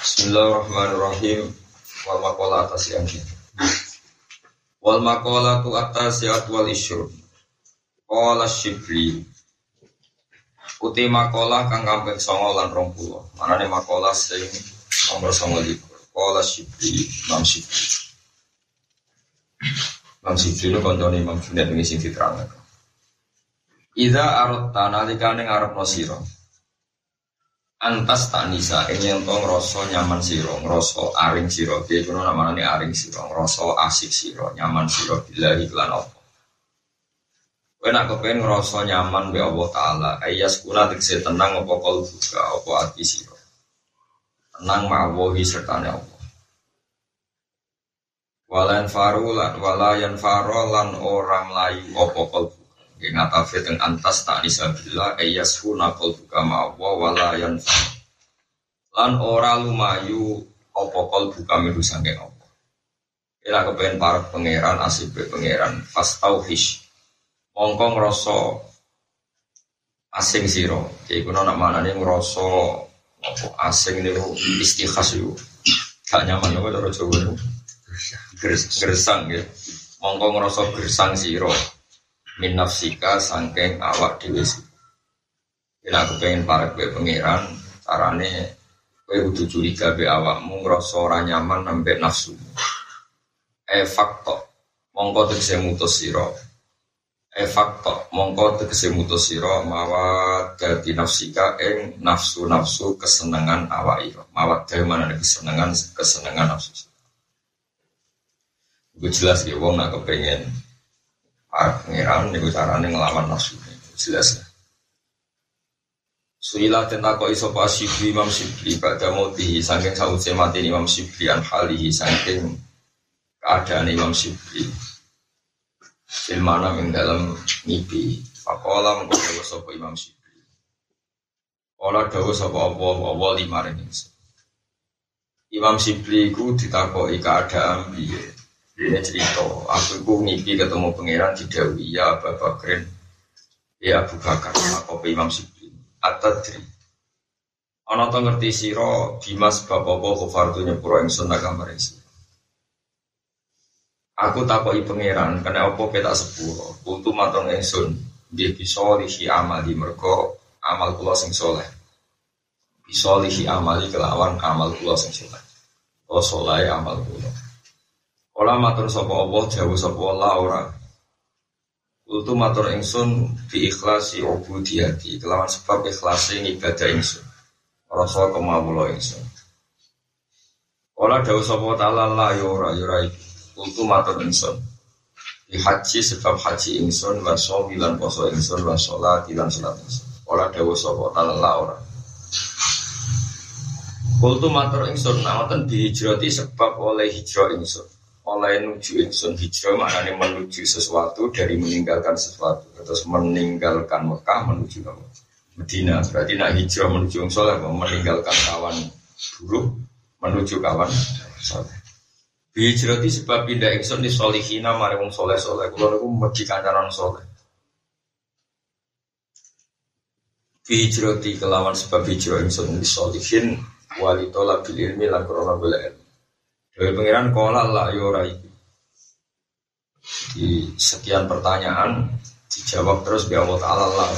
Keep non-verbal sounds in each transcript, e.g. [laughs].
Bismillahirrahmanirrahim. Wal makola atas yang. Wal makola tu atas ya wal isyur. Kola shibli. Uti makola kang kampek songo lan rong pulo. Manane makola sing nomor songo likur. Kola shibli. Imam shibli. Imam shibli itu konconi Imam Junaid ini sing diterangkan. Iza arot tanah likane ngarep no siro antas tak nisa ini untuk ngerasa nyaman siro ngerasa aring dia kuno nama ini aring siro ngerasa asik siro nyaman siro bila iklan apa Kowe nak kepengen ngerasa nyaman be Allah Ta'ala. Ayas kuna tegese tenang apa kol buka apa hati siro. Tenang ma'awahi serta Allah. Walayan faru lan walayan faro lan orang layu apa yang ngatafi teng antas tak nisabila ayas huna kol buka ma'wa walayan lan ora lumayu opo kol buka milu sangking opo Ila kepengen para pangeran asib pangeran. Fas tauhish mongko ngrasa asing siro jadi kuno nak mana nih apa asing nih istikhas yuk gak nyaman cara coba itu gersang ya. Mongko ngrasa gersang siro min nafsika sangking awak dhewe Bila aku pengen para kue pangeran, carane kue udah curiga be awakmu ngerasa ora nyaman nambah nafsu. E fakto, mongko tegese mutus sira. E fakto, mongko tegese mutus sira mawa dadi nafsika ing nafsu-nafsu kesenangan awak ira. Mawat dhewe mana kesenangan kesenangan nafsu. Gue jelas ya wong nak kepengen pangeran niku carane ngelawan nafsu jelas. Ya Suila tentang pas Sibli Imam Sibli pada mati saking sausé mati Imam Sibli an halihi saking keadaan Imam Sibli. Filmana ing dalam mimpi Pakola mengkodawa sopo Imam Sibli. Ola dawa sopo Allah Allah lima ringis Imam Sibli ku ditakoi keadaan biye Ini cerita, aku ku ngipi ketemu pangeran di Dawi, ya Abu Bakrin, ya Abu Bakar, aku Imam Sibli At-Tadri. Ana to ngerti sira Dimas bab apa kufartu nyepuro ingsun gambar ingsun Aku takoki pangeran kena apa petak sepuro? Kuntu matong ingsun Nggih bisa lihi amali mergo amal kula sing soleh Bisa lihi amali kelawan amal kula sing soleh Oh soleh amal kula Kala matur sapa Allah jauh sapa Allah ora Kultu matur ingsun bi ikhlasi ubudiyati kelawan sebab ikhlasi ibadah ingsun. Rasa kemawula ingsun. Ola dawuh sapa taala la ya ora ya ora Kultu matur ingsun. Di haji sebab haji ingsun wa lan poso ingsun wa sholat lan sholat ingsun. Ola dawuh sapa taala la ora. Kultu matur ingsun nawaten dihijrati sebab oleh hijrah ingsun oleh nuju ingsun hijrah maknanya menuju sesuatu dari meninggalkan sesuatu. Terus meninggalkan Mekah menuju ke Medina berarti nak hijrah menuju soleh meninggalkan kawan buruk menuju kawan soleh Hijrah itu sebab pindah ingsun di solihina mari wong soleh soleh kalau aku mesti kancaran soleh Hijrati kelawan sebab hijrah ingsun di solihin walitola bil ilmi lan korona ilmi dari pengiran kola lah yora itu. Di sekian pertanyaan dijawab terus bi Allah Taala lah.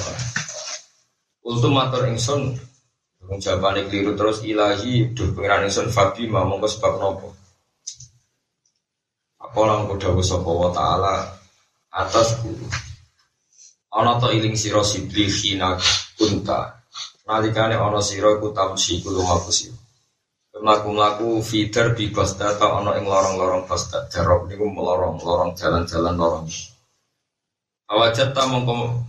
Ultimatur ingsun jawaban keliru terus ilahi duh pengiran ingsun fabi mau mongko sebab nopo. Apa lang kuda sapa wa taala atas guru. Ana to iling sira sibli hina kunta. Nalikane ana sira iku tamsi kulo makusira melaku-melaku feeder di Basda atau ono ing lorong-lorong Basda Jarok. Niku melorong lorong jalan-jalan lorong. Awajat ta mongko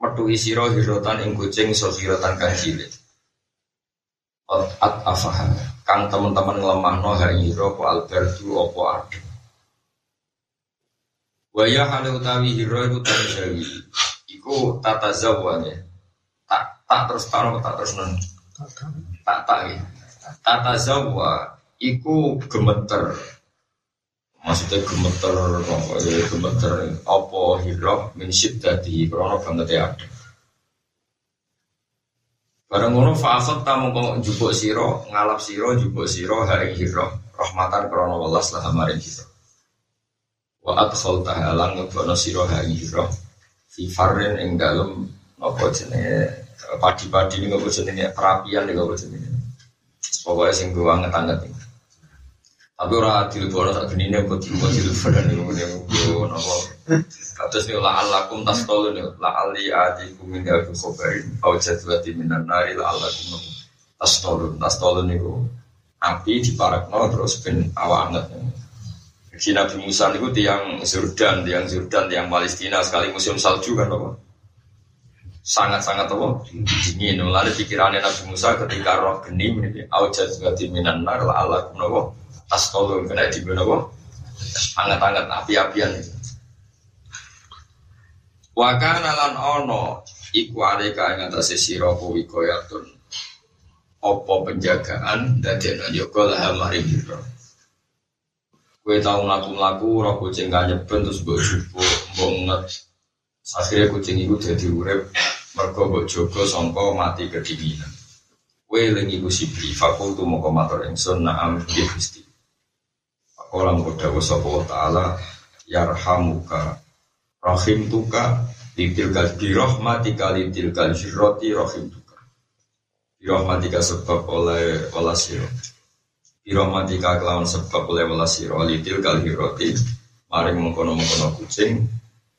metu isiro hirotan ing kucing so hirotan kang cilik. At afah kang teman-teman ngelemah no hiro po albertu opo adu Waya hale utawi hiro iku tanjawi Iku tata zawanya Tak tak terus taruh tak terus non Tak tak ya Tata zawa iku gemeter. Maksudnya gemeter apa ya gemeter apa hirok min syiddati krana banget ya ada. Barang ngono tamu kok jupuk siro, ngalap siro, jupuk siro, hari hiro. Rahmatan krono welas lah maring hiro. Wa adkhol tahalang ngebono siro hari hiro. Fi farin ing dalem apa jenenge padi-padi ini apa jenenge perapian ini apa jenenge. Pokoknya sing gue anget-anget ini. Tapi ora adil bono tak geni nek kok adil bono niku niku napa. Kados niku la alakum tastolu niku la ali adikum min abi khabarin au jadwati minan nari la alakum tastolu tastolu niku api diparakno terus ben awak anget. Jadi Nabi Musa niku tiang Jordan, tiang Jordan, tiang Palestina sekali musim salju kan apa? Sangat-sangat apa? Dingin. Lalu pikirannya Nabi Musa ketika roh geni ini aujat juga minan nar la Allah kunowo tas kena di kunowo hangat-hangat api-apian. Wakana lan ono iku alika ing atase sira kuwi koyatun opo penjagaan? Dadi ana yoga lah mari biro Kue tahu laku-laku roh kucing kanyeben terus mbok jupuk mbok Akhirnya kucing itu jadi urep mergo mbok jaga sangka mati kedinginan. Kowe lengi ku sibli fakultu moko matur ingsun na'am ya Gusti. Pakola moko dawuh sapa taala yarhamuka rahimtuka litil kal bi rahmatika litil jirrati rahimtuka. Bi rahmatika sebab oleh olah sira. Bi kelawan sebab oleh olah sira litil hirrati maring mengkono-mengkono kucing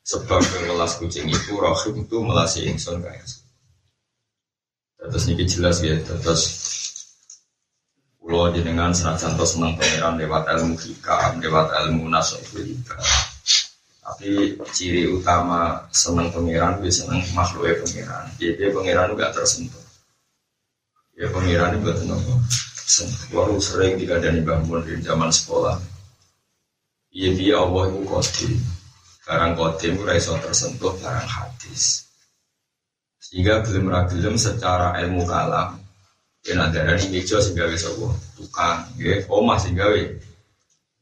sebab melas kucing itu rohim itu melasi ingsun kaya terus ini jelas ya terus Pulau jenengan senajan tos senang pangeran lewat ilmu hikam, lewat ilmu nasofilika. Tapi ciri utama senang pangeran bisa senang makhluk pangeran. Jadi pangeran juga tersentuh. Ya pangeran itu nopo. Walau sering dikadani bangun di zaman sekolah. Iya dia Allah itu kodim. Barang kodim ora iso tersentuh barang hadis. Sehingga belum ragilem secara ilmu kalam. Ya ada dari meja sehingga wis apa? Tukang, nggih, omah sehingga we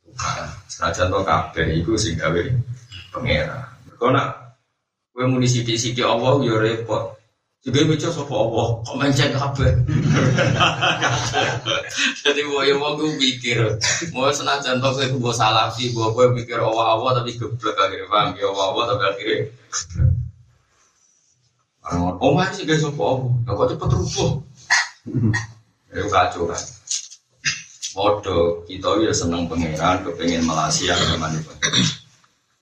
tukang. Senajan to kabeh iku sehingga we pangeran. Kau nak kowe muni sithik-sithik Allah ya repot. Juga baca sopo Allah, kok mencet kabeh. [laughs] Jadi mau yang mau gue pikir, mau senajan toh saya gue salafi, gue gue mikir Allah Allah tapi geblek akhirnya paham ya Allah Allah tapi akhirnya Orang oh masih gak sopo Allah, kok cepet rubuh. [laughs] Itu kacau kan. Modo kita ya seneng pangeran, kepengen yang gimana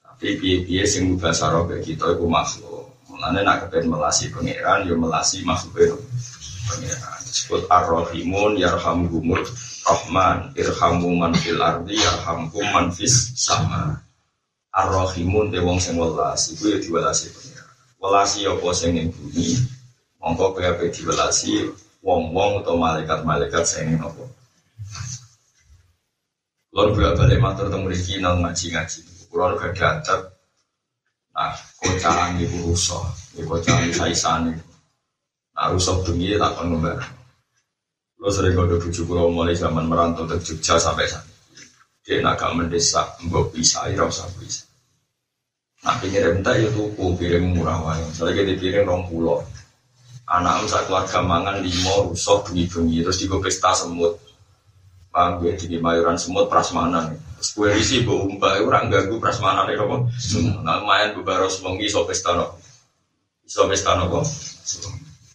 Tapi biaya-biaya sing bahasa robe kita itu makhluk. Mulane nak kepen melasi pangeran, yo melasi makhluk pangeran. Disebut ar-rahimun yarhamhumur rahman irhamu man fil ardi yarhamkum man fis sama. Ar-rahimun te wong sing welas iku yo diwelasi pangeran. Welasi apa sing ning bumi. Mongko kowe diwelasi wong-wong atau malaikat-malaikat sing ning apa. Lalu bolak balik matur temu mriki nang ngaji-ngaji. Kulo gak Nah, kocaran ibu rusuh, ibu kocaran saisan itu. Nah, rusuh bengi tak kon ngomber. Lo sering kode bujuk kulo mulai zaman merantau ke Jogja sampai sana. Dia nak gak mendesak, mbok bisa, ya usah bisa. Nah, pinggir entah ya tuku, piring murah wae. Soalnya kita piring rong pulau. Anak sak keluarga mangan limo rusuh bengi-bengi terus digo pesta semut. Paham gue di mayuran semut prasmanan. Kue isi bu umpah, orang ganggu prasmanan itu apa? Nah, main baros mengi so pesta no, so pesta no kok.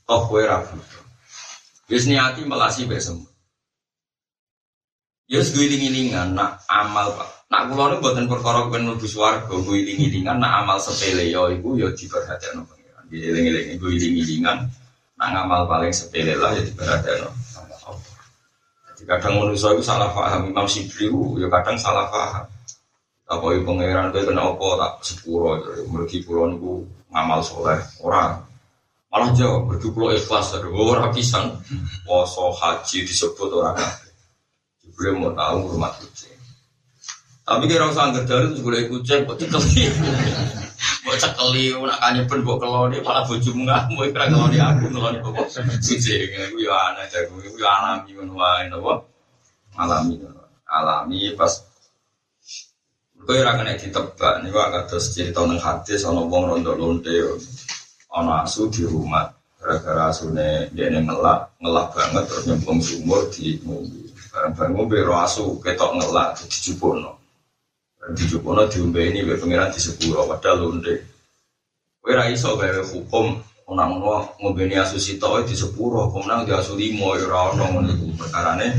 Toh kue rabu. Wis niati melasi besem. Ya gue iling-ilingan, nak amal pak. Nak kulo nu buatan perkara gue nubu suwargo, gue iling-ilingan, nak amal sepele yo ibu yo diperhatikan no pengiran. Gue iling-ilingan, gue nak ngamal paling sepele lah ya diperhatikan no kadang manusia itu salah paham Imam Sibri ya kadang salah paham. Apa itu pangeran itu kena apa tak sepuro mergi pulau itu ngamal soleh orang malah jauh mergi pulau ikhlas dari orang pisan poso haji disebut orang Jibril mau tahu rumah kucing. Tapi kira usah angger dari itu boleh kucing kok. Kok cekeli nak kanyepen mbok keloni malah bojomu ngamuk kira keloni aku keloni kok kucing. Iku ya aneh jago iku ya alami ngono wae napa? Alami alami pas Kowe ora kena ditebak niku terus cerita nang hadis ana wong rondo lonte ana asu di rumah. Gara-gara dia ngelak, ngelak banget terus nyemplung sumur di mobil. Barang-barang mobil asu ketok ngelak di jupono. Di jupono diombe ini be pangeran di sepuro padahal londe. Kowe ra iso gawe hukum ana ngono ngombeni asu sitok di sepuro, kemudian di asu limo ya ora ono ngono iku perkarane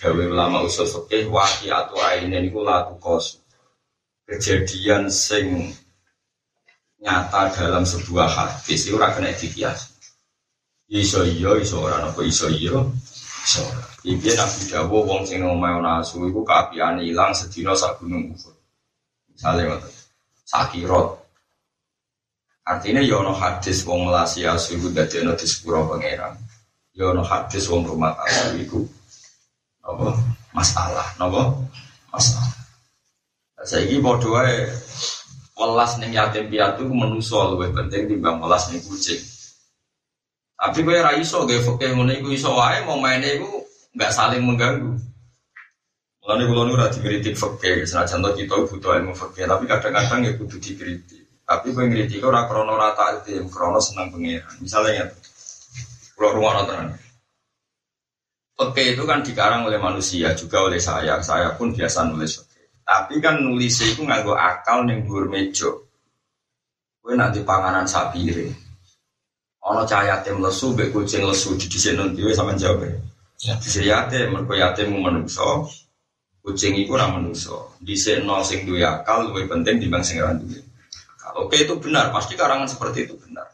gawe ulama usul fikih waqiatu aine niku la tukos. Kejadian sing nyata dalam sebuah hadis itu ora kena dikias. Iso iya, iso ora apa iso iya. Iso. Iki Nabi Dawo wong sing omahe ana asu iku kaapiane ilang sedina sak gunung Uhud. Misale ngoten. Sakirot. Artinya ya ono hadis wong melasi asu iku dadi ana di sepuro pangeran. Ya ono hadis wong rumah asu iku apa masalah, napa? Masalah. Saiki padha wae welas ning yatim piatu menuso luwih penting timbang welas ning kucing. Tapi kowe ra iso gawe fikih ngene iso wae mau maine iku enggak saling mengganggu. Mulane kula nu ora dikritik fikih, senajan to kita butuh ilmu fikih, tapi kadang-kadang ya kudu dikritik. Tapi kowe ngritik ora krana rata itu, krana seneng pangeran. Misalnya kula rumah tenan. Fikih itu kan dikarang oleh manusia juga oleh saya. Saya pun biasa nulis fikih. Tapi kan nulis itu nganggo akal ning dhuwur meja. Kowe nanti panganan sapire. Ana cahaya yatim lesu mbek kucing lesu di dhisik dhewe sampean jawab. Ya. Dhisik yatim mergo yatim menungso. Kucing iku ora menungso. Dhisik nol sing duwe akal luwih penting dibanding sing ora duwe. Oke itu benar, pasti karangan seperti itu benar.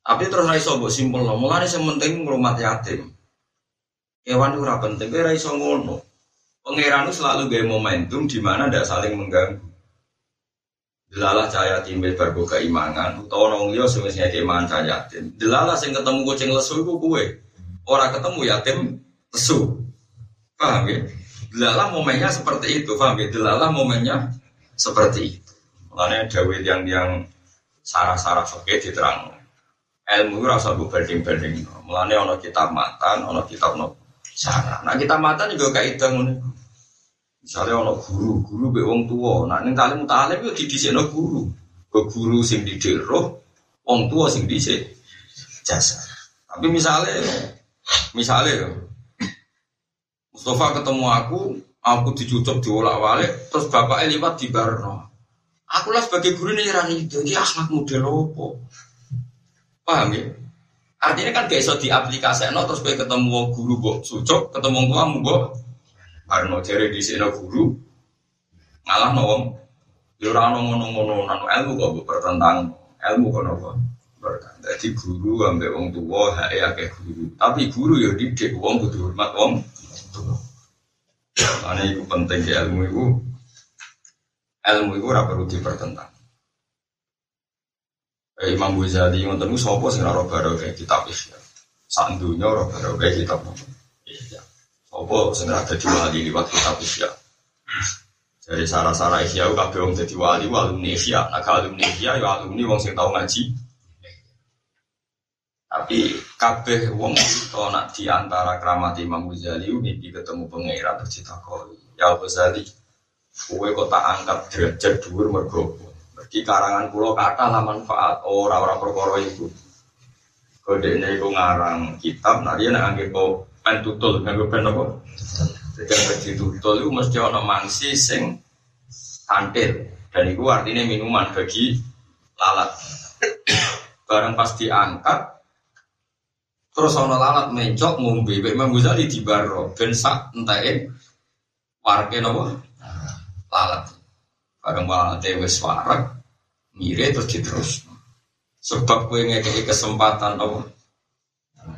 Tapi terus raiso mbok simpel no, mulane sing penting ngrumat yatim. Itu ora penting, kowe iso ngono. Pangeran itu selalu gaya momentum di mana tidak saling mengganggu. Delalah cahaya timbel bargo keimangan, utawa nong liya semestinya keimangan cahaya yatim. Delalah sing ketemu kucing lesu iku kue. Orang ketemu yatim lesu. Paham ya? Delalah momennya seperti itu, paham ya? Delalah momennya seperti itu. Makanya Dawid yang yang sarah-sarah fakir diterang. Ilmu itu rasa bu berding-berding. Mulanya ono kitab matan, ono kitab no sarah. Nah kita matan juga kaitan ngono. Misalnya ono guru, guru be wong tua. Nah ning talim talim yo didhisikno guru. Ke guru sing didik roh, wong tua sing dhisik jasa. Tapi misalnya, misalnya Mustafa ketemu aku, aku dicucuk diolak-walik, terus bapaknya liwat di Barno. Aku lah sebagai guru ini rani itu, dia akhlak model apa? Paham ya? Artinya kan gak iso diaplikasi, no, terus gue ketemu guru kok sucuk, ketemu kamu kok Barno jari di sini guru, ngalah no wong, yura no ngono ngono nano ilmu kok bu pertentang ilmu kok nopo bertentang. Jadi guru ambek wong tua, hak ya kayak guru. Tapi guru ya didik wong kudu hormat wong. Karena itu penting ke ilmu itu. Ilmu itu ora perlu dipertentang. Eh, Imam Ghazali ngoten niku sapa sing ora baro kayak kitab Ihya. Sak dunya ora baro kayak kitab Ihya. Sapa sing ora dadi wali liwat kitab Ihya. Dari sarah-sarah Ihya kabeh wong dadi wali alumni Ihya. Nah alumni Ihya ya alumni wong sing tau ngaji. Tapi kabeh wong itu nak di antara keramat Imam Ghazali mimpi ketemu pangeran terus ditakoni. Ya Ghazali, kowe kok tak angkat derajat dhuwur mergo Mergi karangan pulau kata lah manfaat orang-orang perkara itu. Kode ini aku ngarang kitab, nah dia nak anggap kau pen tutul, nganggo pen yang tutul itu mesti ada mangsi sing kantil dan itu artinya minuman bagi lalat. Barang pas diangkat, terus ono lalat mencok ngombe, Imam Ghazali di baro, ben sak entae warga nopo lalat. Barang walate wis warak, mire terus diterus. Sebab gue ngekei kesempatan apa?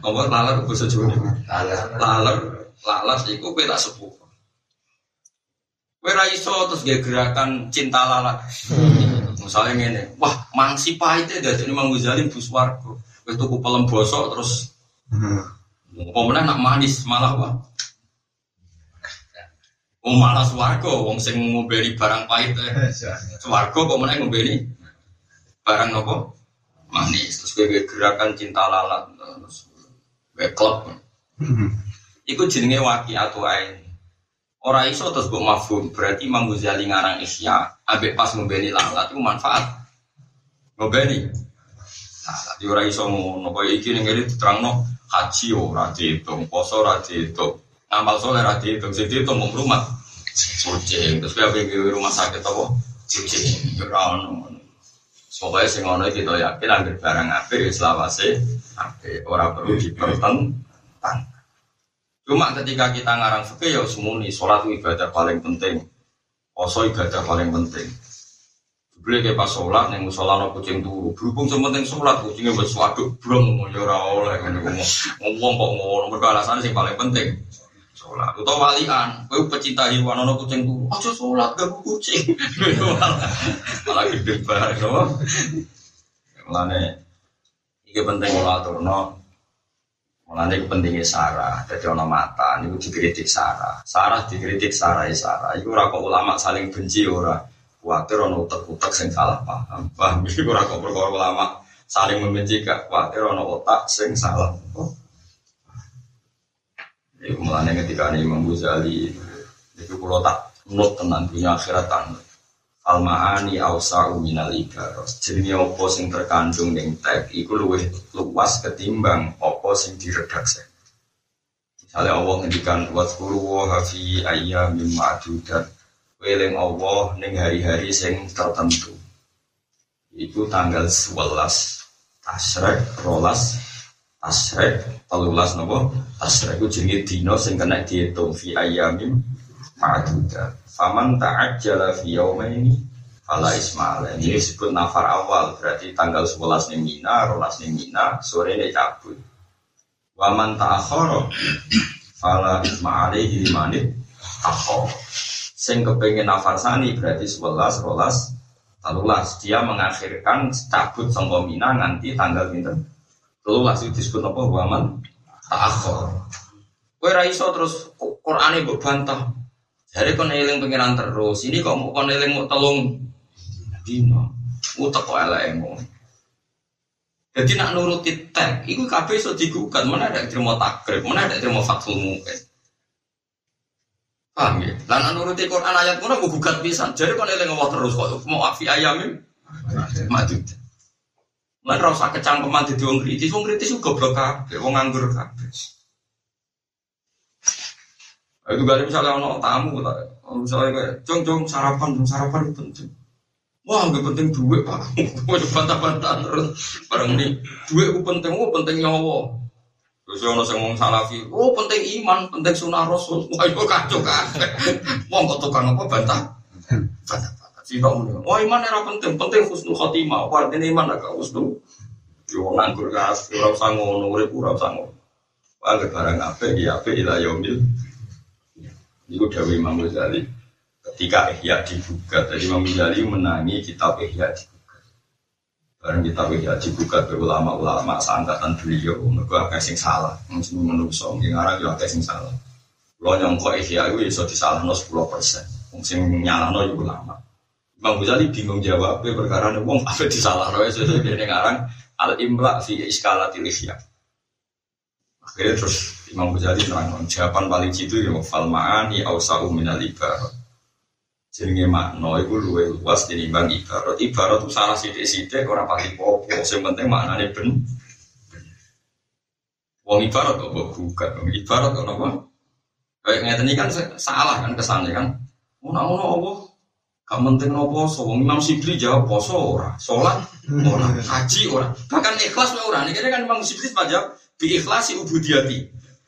Apa lalat bahasa Jawa Lalat. Lalat, lalat iku kowe tak sepuh. Kowe ra iso terus gak gerakan cinta lalat. Misalnya ngene, wah mangsi pahitnya dari Imam Ghazali bus warga. Kowe tuku pelem bosok terus Apa meneh nak manis malah wah. Wong malah swarga, wong sing ngombeni barang pahit. [laughs] Swarga kok meneh ngombeni barang nopo manis. Terus gue gerakan cinta lalat, terus klub. Iku jenenge waki atau ain. Orang iso terus gue mafhum, berarti Imam Ghazali ngarang isya, ambek pas ngombeni lalat itu manfaat. Ngombeni. salah. Di ora iso ngono kaya iki ning ngene diterangno haji ora dihitung, poso ora dihitung, ngamal soleh ora dihitung, sing dihitung mung rumah kucing. Terus kowe pengen rumah sakit apa? Kucing. Ono. Pokoknya sing ngono kita yakin anggere barang apik ya selawase apik, ora perlu dipertentang. Cuma ketika kita ngarang fikih ya semuni sholat ibadah paling penting. Poso ibadah paling penting. Beli kayak pas sholat yang musola no kucing turu. Berhubung sementing sholat kucingnya buat suatu brong mau ya ora oleh kan ngomong ngomong kok ngono. Mereka alasan sing paling penting sholat. Atau walian, kau pecinta hewan no kucing turu. Aja sholat gak kucing. [laughs] Malah gede banget, no. Mulane iki penting kula aturno. Mulane pentingnya Sarah, jadi ono mata, niku dikritik Sarah. Sarah dikritik Sarah ya Sarah. Iku ora ulama saling benci ora. Kuatir ono utek-utek sing salah paham. Paham [laughs] iki ora kok perkara ulama saling membenci gak kuatir ono otak sing salah. Oh. Iku ketika ini Imam Ghazali itu kalau tak nut tenan dunia akhirat tanut. Al-ma'ani awsa'u minal ibaros. Apa sing terkandung ning tek iku luwih luas ketimbang apa sing diredaksi. Misalnya Allah ngendikan wasfuru wa fi ayyamin ma'dudat. Weling Allah ning hari-hari sing tertentu. Iku tanggal 11 Tasrek, rolas, Tasrek, telulas nopo Tasrek itu jenenge dino sing kena dihitung fi ayyamin ma'dudat. Faman ta'ajjala fi yaumaini fala ismail. Ini disebut nafar awal, berarti tanggal 11 ning Mina, rolas ning Mina, sore ini cabut. Waman ta'akhara fala ismail limanit akhara. Sing kepengen nafar sani berarti 11, rolas, telulas. Dia mengakhirkan cabut sangka Mina nanti tanggal pinten. Telulas itu disebut apa? Waman ta'akhara. Kowe ra iso terus Qur'ane mbok bantah. Jadi kon eling pengiran terus. Ini kok mau kon eling mau telung dino. Utek kok elek ngono. Jadi nak nuruti tek, itu kabeh iso digugat. Mana ada terima takrib, mana ada terima fatul mungkin. Paham ya? Lah nak nuruti Quran ayat ngono mau gugat pisan. Jadi kon eling Allah terus kok mau afi ayamin. Maju. Lan ora usah kecangkeman dadi wong kritis, wong kritis juga goblok kabeh, wong nganggur kabeh. Itu kali misalnya ono tamu, misalnya kayak jong jong sarapan, jong sarapan itu penting. Wah, nggak penting duit pak. [laughs] Gue bantah-bantah terus. Barang ini duit penting, oh penting nyawa. Terus ono sing ngomong salafi, oh penting iman, penting sunah rasul. Wah, itu kacau kan. Wong kok tukang apa bantah? Bantah-bantah. Si tak muni. Wah, iman era penting, penting husnul khotimah. Wah, ini iman agak husnul. Yo nganggur gas, ora usah ngono, urip ora usah ngono. Wah, barang apik ya apik ila yaumil itu Dawi Imam Ghazali ketika Ihya dibuka. Jadi Imam Ghazali menangi kitab Ihya. Barang kitab Ihya dibuka ke ulama-ulama seangkatan beliau, mereka agak sing salah. Mungkin menungso, mungkin arah juga agak sing salah. Lo nyongko Ihya itu bisa disalah no 10 persen. Mungkin nyala no ulama. Imam Ghazali bingung jawab, perkara ini wong apa disalah no sesuai dia ngarang al imla fi iskalatil Ihya. Akhirnya terus Imam Ghazali terang jawaban paling jitu ya fal ma'ani ausau minal ibarat. Jenenge makna iku luwih luas tinimbang ibarat. Ibarat itu salah sithik-sithik ora pati popo, sing penting maknane ben. Wong ibarat kok gugat, wong ibarat kok napa? Kayak ngeten iki kan salah kan kesannya kan. Ngono-ngono apa? Gak penting nopo poso, wong Imam Sibli jawab poso ora, salat ora, haji ora. Bahkan ikhlas ora. Ini kan Imam Sibli jawab bi ikhlasi ubudiyati.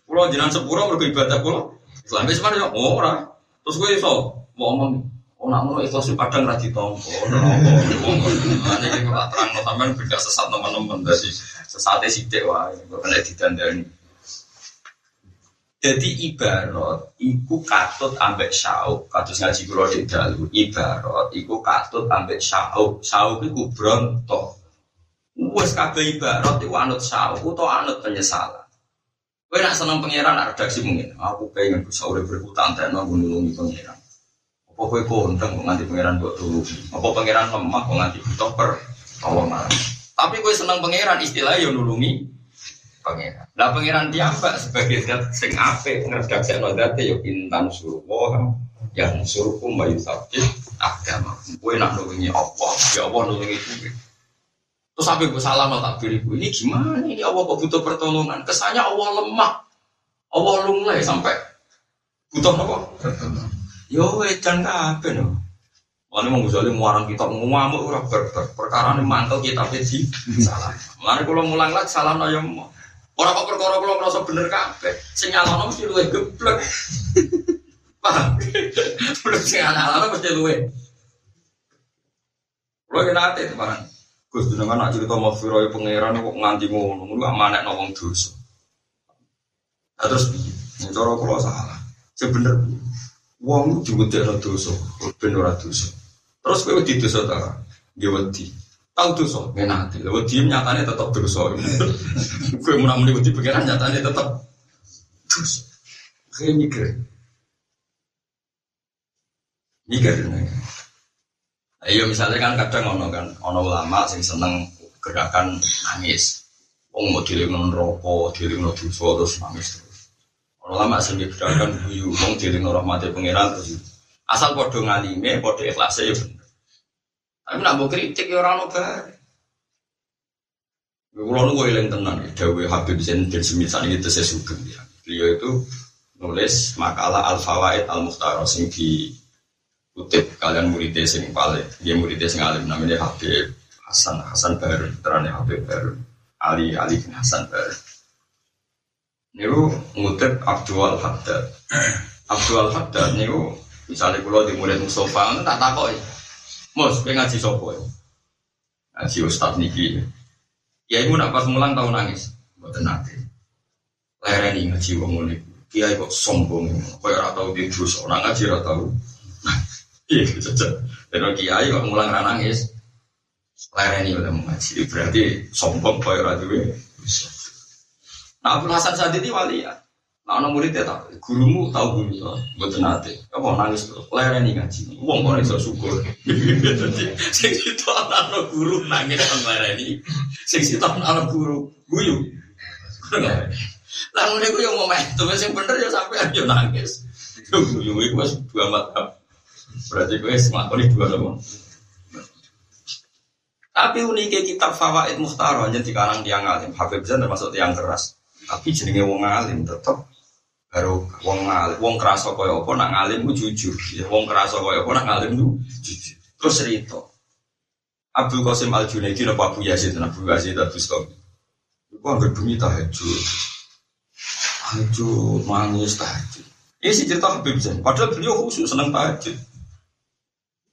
Kulo jenengan sepuro mergo ibadah kulo. Islam wis mana oh, ora. Terus gue iso mau ngomong Oh, nak ngono ikhlas padang ra ditompo. [laughs] Ane iki ora terang sampean beda sesat teman-teman dadi sesate sithik wae kok nek didandani. Jadi ibarat iku katut ambek sauk, kados ngaji kula di dalu. Ibarat iku katut ambek sauk. Sauk iku bronto. Wes kabeh ibarat iku anut sauk utawa anut penyesalan. Kowe nak seneng pangeran redaksi mungkin. Aku pengen bisa urip berhutang dan aku nulungi pangeran. Apa kowe kondang kok nganti pangeran kok turu? Apa pangeran lemah kok nganti butuh per tolongan? Tapi kowe seneng pangeran istilahnya yo nulungi pangeran. Lah pangeran tiapa sebagai zat sing apik ngredaksekno zate yo intan suruh yang suruhku mayu sabit agama. Kowe nak nulungi apa? Ya Allah nulungi kowe. Terus sampai gue salam tak beribu. Ini gimana? Ini Allah kok butuh pertolongan? Kesannya Allah lemah. Allah lunglai sampai butuh apa? Yo, edan kabeh no. Lalu mau misalnya muarang kita ngamuk ora ber, ber perkara ini mantel kita di salah. Lalu kalau mulang lagi salah no yang. Orang kok perkara kalau merasa bener kabeh, sing nyalano mesti luwe geblek. Paham? Belum sing nyalano mesti luwe. Kita hati itu barang. Gus dengan nak cerita mau firoi pangeran kok nganti ngono, ngono amanek nawang dosa. Nah, terus ini cara kalau salah. Sebener, wong juga tidak dosa, bener ora dosa. Terus kowe wedi dosa ta? Nggih wedi. Tahu dosa, ngenati. Lha wedi nyatane tetep dosa. [laughs] Kowe muni wedi pikiran nyatane tetep dosa. Kayak mikir. Mikir nih. Ayo misalnya kan kadang ono kan, ono ulama sing seneng gerakan nangis. Wong mau dilingno rokok, dilingno dosa terus nangis terus. Ono ulama sing gerakan guyu, wong dilingno rahmate pangeran terus Asal podo ngalime, podo ikhlasnya ya bener. Tapi nak mau kritik ya orang nobar. Kalau nunggu ilang tenang, Dawe Habib Zain bin Semisal itu saya sugeng ya. Beliau itu nulis makalah Al Fawaid Al Mukhtar sing di kutip kalian muridnya sing paling dia muridnya sing alim namanya Habib Hasan Hasan Baru terane Habib Baru Ali Ali bin Hasan Baru niku ngutip Abdul Haddad [clears throat] Abdul Haddad niku Misalnya kalau di murid Mustafa, tak ya. Mus, pengen ngaji sopo ya. Ngaji Ustadz Niki. Ya ibu nak pas mulang tahu nangis. Buat nanti. Lereni ngaji wong mulik. Kiai kok sombong. Kau ora tahu di terus orang ngaji ora tahu. Iya gitu saja. Dan kiai kok mulang ra nangis. Lereni udah mengaji. Berarti sombong kau ora duwe. Nah Abdul Hasan Sadidi wali ya. Nah, anak muridnya tak, gurumu tahu guru ya, buat nanti. Apa nangis terus, lereni ngaji. Uang kok iso syukur. Jadi, sing itu anak guru nangis kan lereni. Sing itu anak guru guyu. Lalu gue yang tuh yang bener ya sampai aja nangis. Guyu itu masih dua mata. Berarti gue semakin dua sama. Tapi uniknya kitab Fawaid Muhtar aja di karang tiang alim. Habib Zain termasuk tiang keras. Tapi jenenge wong alim tetap baru wong ngalim, wong kerasa kaya apa nak ngalim ku jujur. Ya wong kerasa kaya apa nak ngalim ku jujur. Terus cerita. Abdul Qasim Al Junaidi napa Abu Yazid Abu Yazid Abu Bustami. Iku anggere bumi tahajud. Tahajud manis tahajud. Ini sih cerita Habib Zain. Padahal beliau khusus seneng tahajud.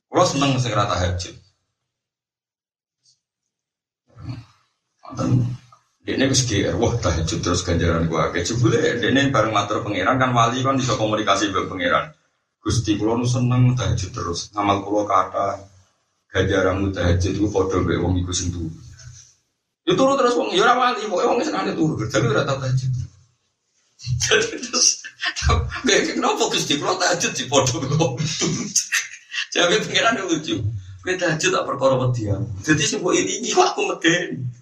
Kalau seneng segera tahajud. Dan ini wis GR, wah tahajud terus ganjaran gua. Kayak jebule ini bareng matur pangeran kan wali kan bisa komunikasi dengan pangeran. Gusti kula nu seneng tahajud terus. Ngamal kula kata ganjaran tahajud iku padha mbek wong iku sing. Ya turu terus wong ya ora wali, pokoke wong senengane turu, tapi ora tau tahajud. Terus kayak kenapa Gusti kula tahajud di padha wong turu. Jadi pangeran lucu. Kowe tahajud tak perkara wedi. Jadi sing ini aku medeni.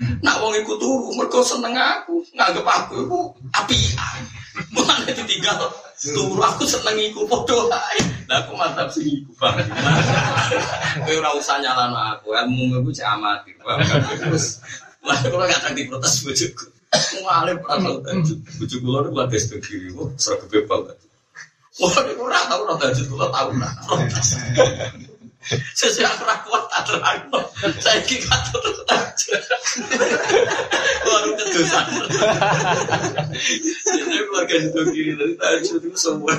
Nak wong iku turu mergo seneng aku, nganggep aku iku apian. Mulane ditinggal turu aku seneng iku padha ae. Lah aku mantap sing iku banget. Kowe ora usah nyalano aku, ilmu iku cek amati. Terus Lah kula gak tak diprotes bojoku. Ngalim ora tau tajud. Bojo kula niku lagi studi kok sregep banget. Wah, ora tau ora tajud tau ora. Sesuai aku kuat tak terang. Saya kira katut tajud. Baru kedosan. Jadi keluarga itu kiri dari tajud itu semua.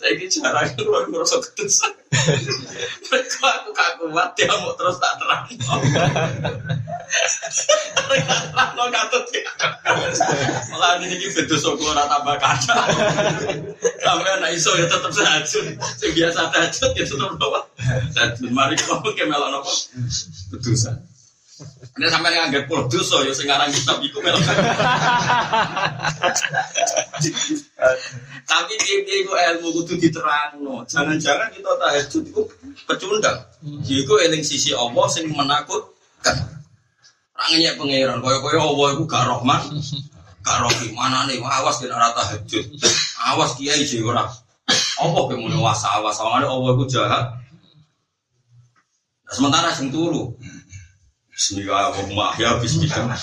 Saya kira jarang keluar ngerasa kedosan. Mereka aku kaku kuat dia mau terus tak terang. Terang no katut. Malah ini betul soklo rata tambah kaca. Sampai anak iso ya tetap tajud. Yang biasa tajud ya tetap bawa. Tajud mari kau ke melon apa? Kedosan. Ini sampai nganggep pulau dosa ya sekarang kita iku melok. Tapi dia itu ilmu kudu diterangno. Jangan-jangan kita tahajud itu pecundang. Iku eling sisi Allah sing menakutkan. Ranginya pangeran, koyo-koyo Allah itu gak rahman, gak rohi mana nih, awas kena rata tahajud, awas kiai ora. Allah kemudian wasa awas, Allah itu jahat. Sementara sing turu, Bismillah, Allahumma ahya, Bismillah.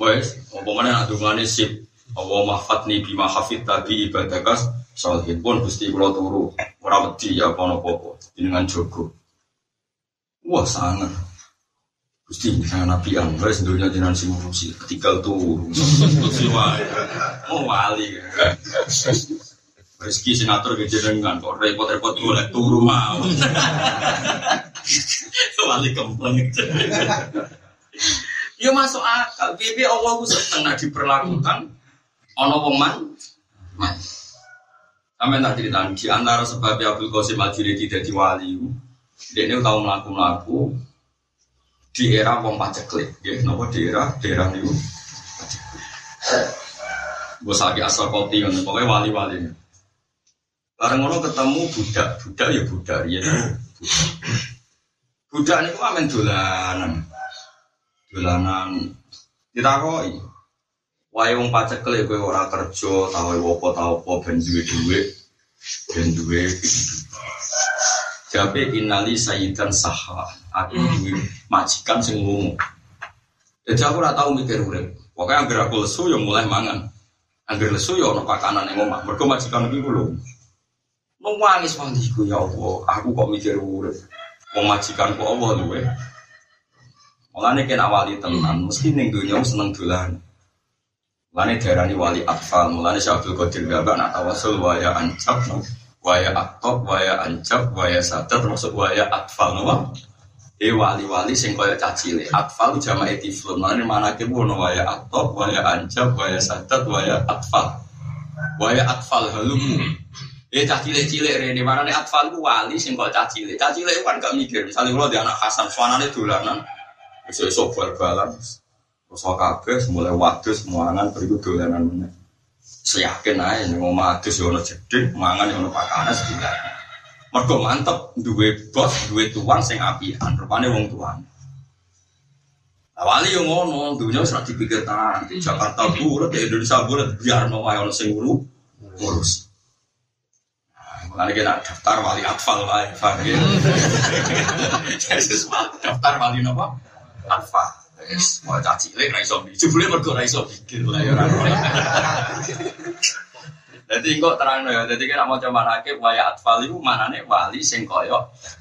Wes, apa mana nak dungane sip. Allah mahfatni bima hafid tadi ibadakas Salihin pun gusti kula turu ora wedi ya apa apa dengan jogo. Wah sangat. Gusti saya nabi ang wes dunia jenengan sing ngurusi ketika turu. [laughs] Oh wali. Rezeki sinatur ke jenengan kok repot-repot golek turu mau. [laughs] Wali kempleng. Ya masuk akal. Bibi Allah ku seneng nak diperlakukan ono wong man. Sampai tak cerita di antara sebab Abdul Qasim Al tidak di wali. Dia ini tahu melaku melaku di era wong paceklik, ya, nopo di era daerah niku. Gue sakit asal kopi, pokoknya wali-wali. Bareng ngono ketemu budak, budak ya budak, ya. [coughs] Budak ini kok amen dolanan, dolanan. Ditakoi, wae wong paceklik kowe ora kerja, tau apa tau apa ben duwe-duwe, ben duwe Jabe inali sayyidan saha. Aku duwe majikan sing lunga. Jadi aku ora tau mikir urip. Pokoke anggere aku lesu ya mulai mangan. Anggere lesu ya ono pakanan ning omah. Mergo majikan iki ku lho. Nangis wandiku ya Allah, aku kok mikir urip. Wong majikanku Allah luwe. Mulane kena wali tenan, mesti ning donya seneng dolan. Mulane diarani wali atfal, mulane Syaikhul Qadir Gabak nak tawasul waya ancap waya aktop, waya ancap, waya sadar termasuk waya atfal nopo. Eh wali-wali sing kaya cacile. Atfal jama etiflun. Mana mana ke wono waya aktop, waya ancap, waya sadar, waya atfal. Waya atfal halumu. Eh cacile cilik rene mana nih atfal ku wali sing kaya cacile. Cacile kan gak mikir. Misalnya kalau di anak Hasan, suanane dolanan. Besok-besok bal-balan. Terus kabeh mulai wadus, muangan, beriku dolanan meneh seyakin aja nih mau mati sih ono jeding mangan ono pakanan sekitar mereka mantep duwe bos duwe tuan sing apian rupane wong tuan awali yang ngono dunia sudah dipikir di Jakarta bulat Indonesia bulat biar mau ayo sing ngurus Makanya kita daftar wali atfal lah, ya, [laughs] Yesus daftar wali apa? Atfal. Wis mau caci lek ra iso mikir. Jebule mergo ra iso mikir lah ya ora. Dadi kok terang ya, dadi kira mau coba nakib waya atfal iku manane wali sing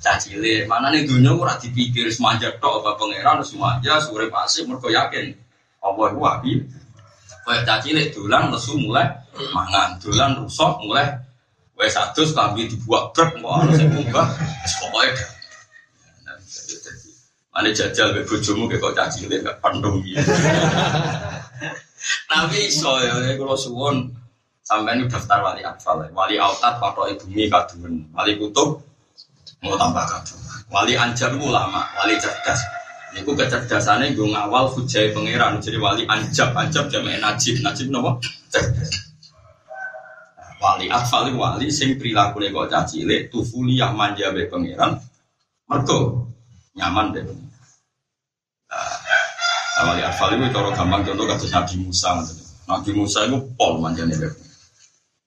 caci lek. Manane dunya ora dipikir semanja tok apa pangeran semanja sore pasif mergo yakin. Apa iku wabi? Caci lek dolan lesu mulai mangan, dolan rusak mulai wis adus kambi dibuat truk kok ana sing munggah. Pokoke Ane jajal be bojomu kayak kok caci cilik gak pandung gitu. [laughs] Tapi iso ya kalau suwon sampai ini daftar wali atfal, wali autat patok bumi kadumen, wali kutub mau tambah kadung, wali anjar ulama, wali cerdas. Niku kecerdasannya gue ngawal hujai pangeran jadi wali anjab anjab jamak najib najib nopo cerdas. Wali atfal wali sing perilaku kok caci cilik tufuliah manja be pangeran. Mergo nyaman deh. Awali Arfal itu cara gampang contoh kasus Nabi Musa. Nabi Musa itu pol manjane deh.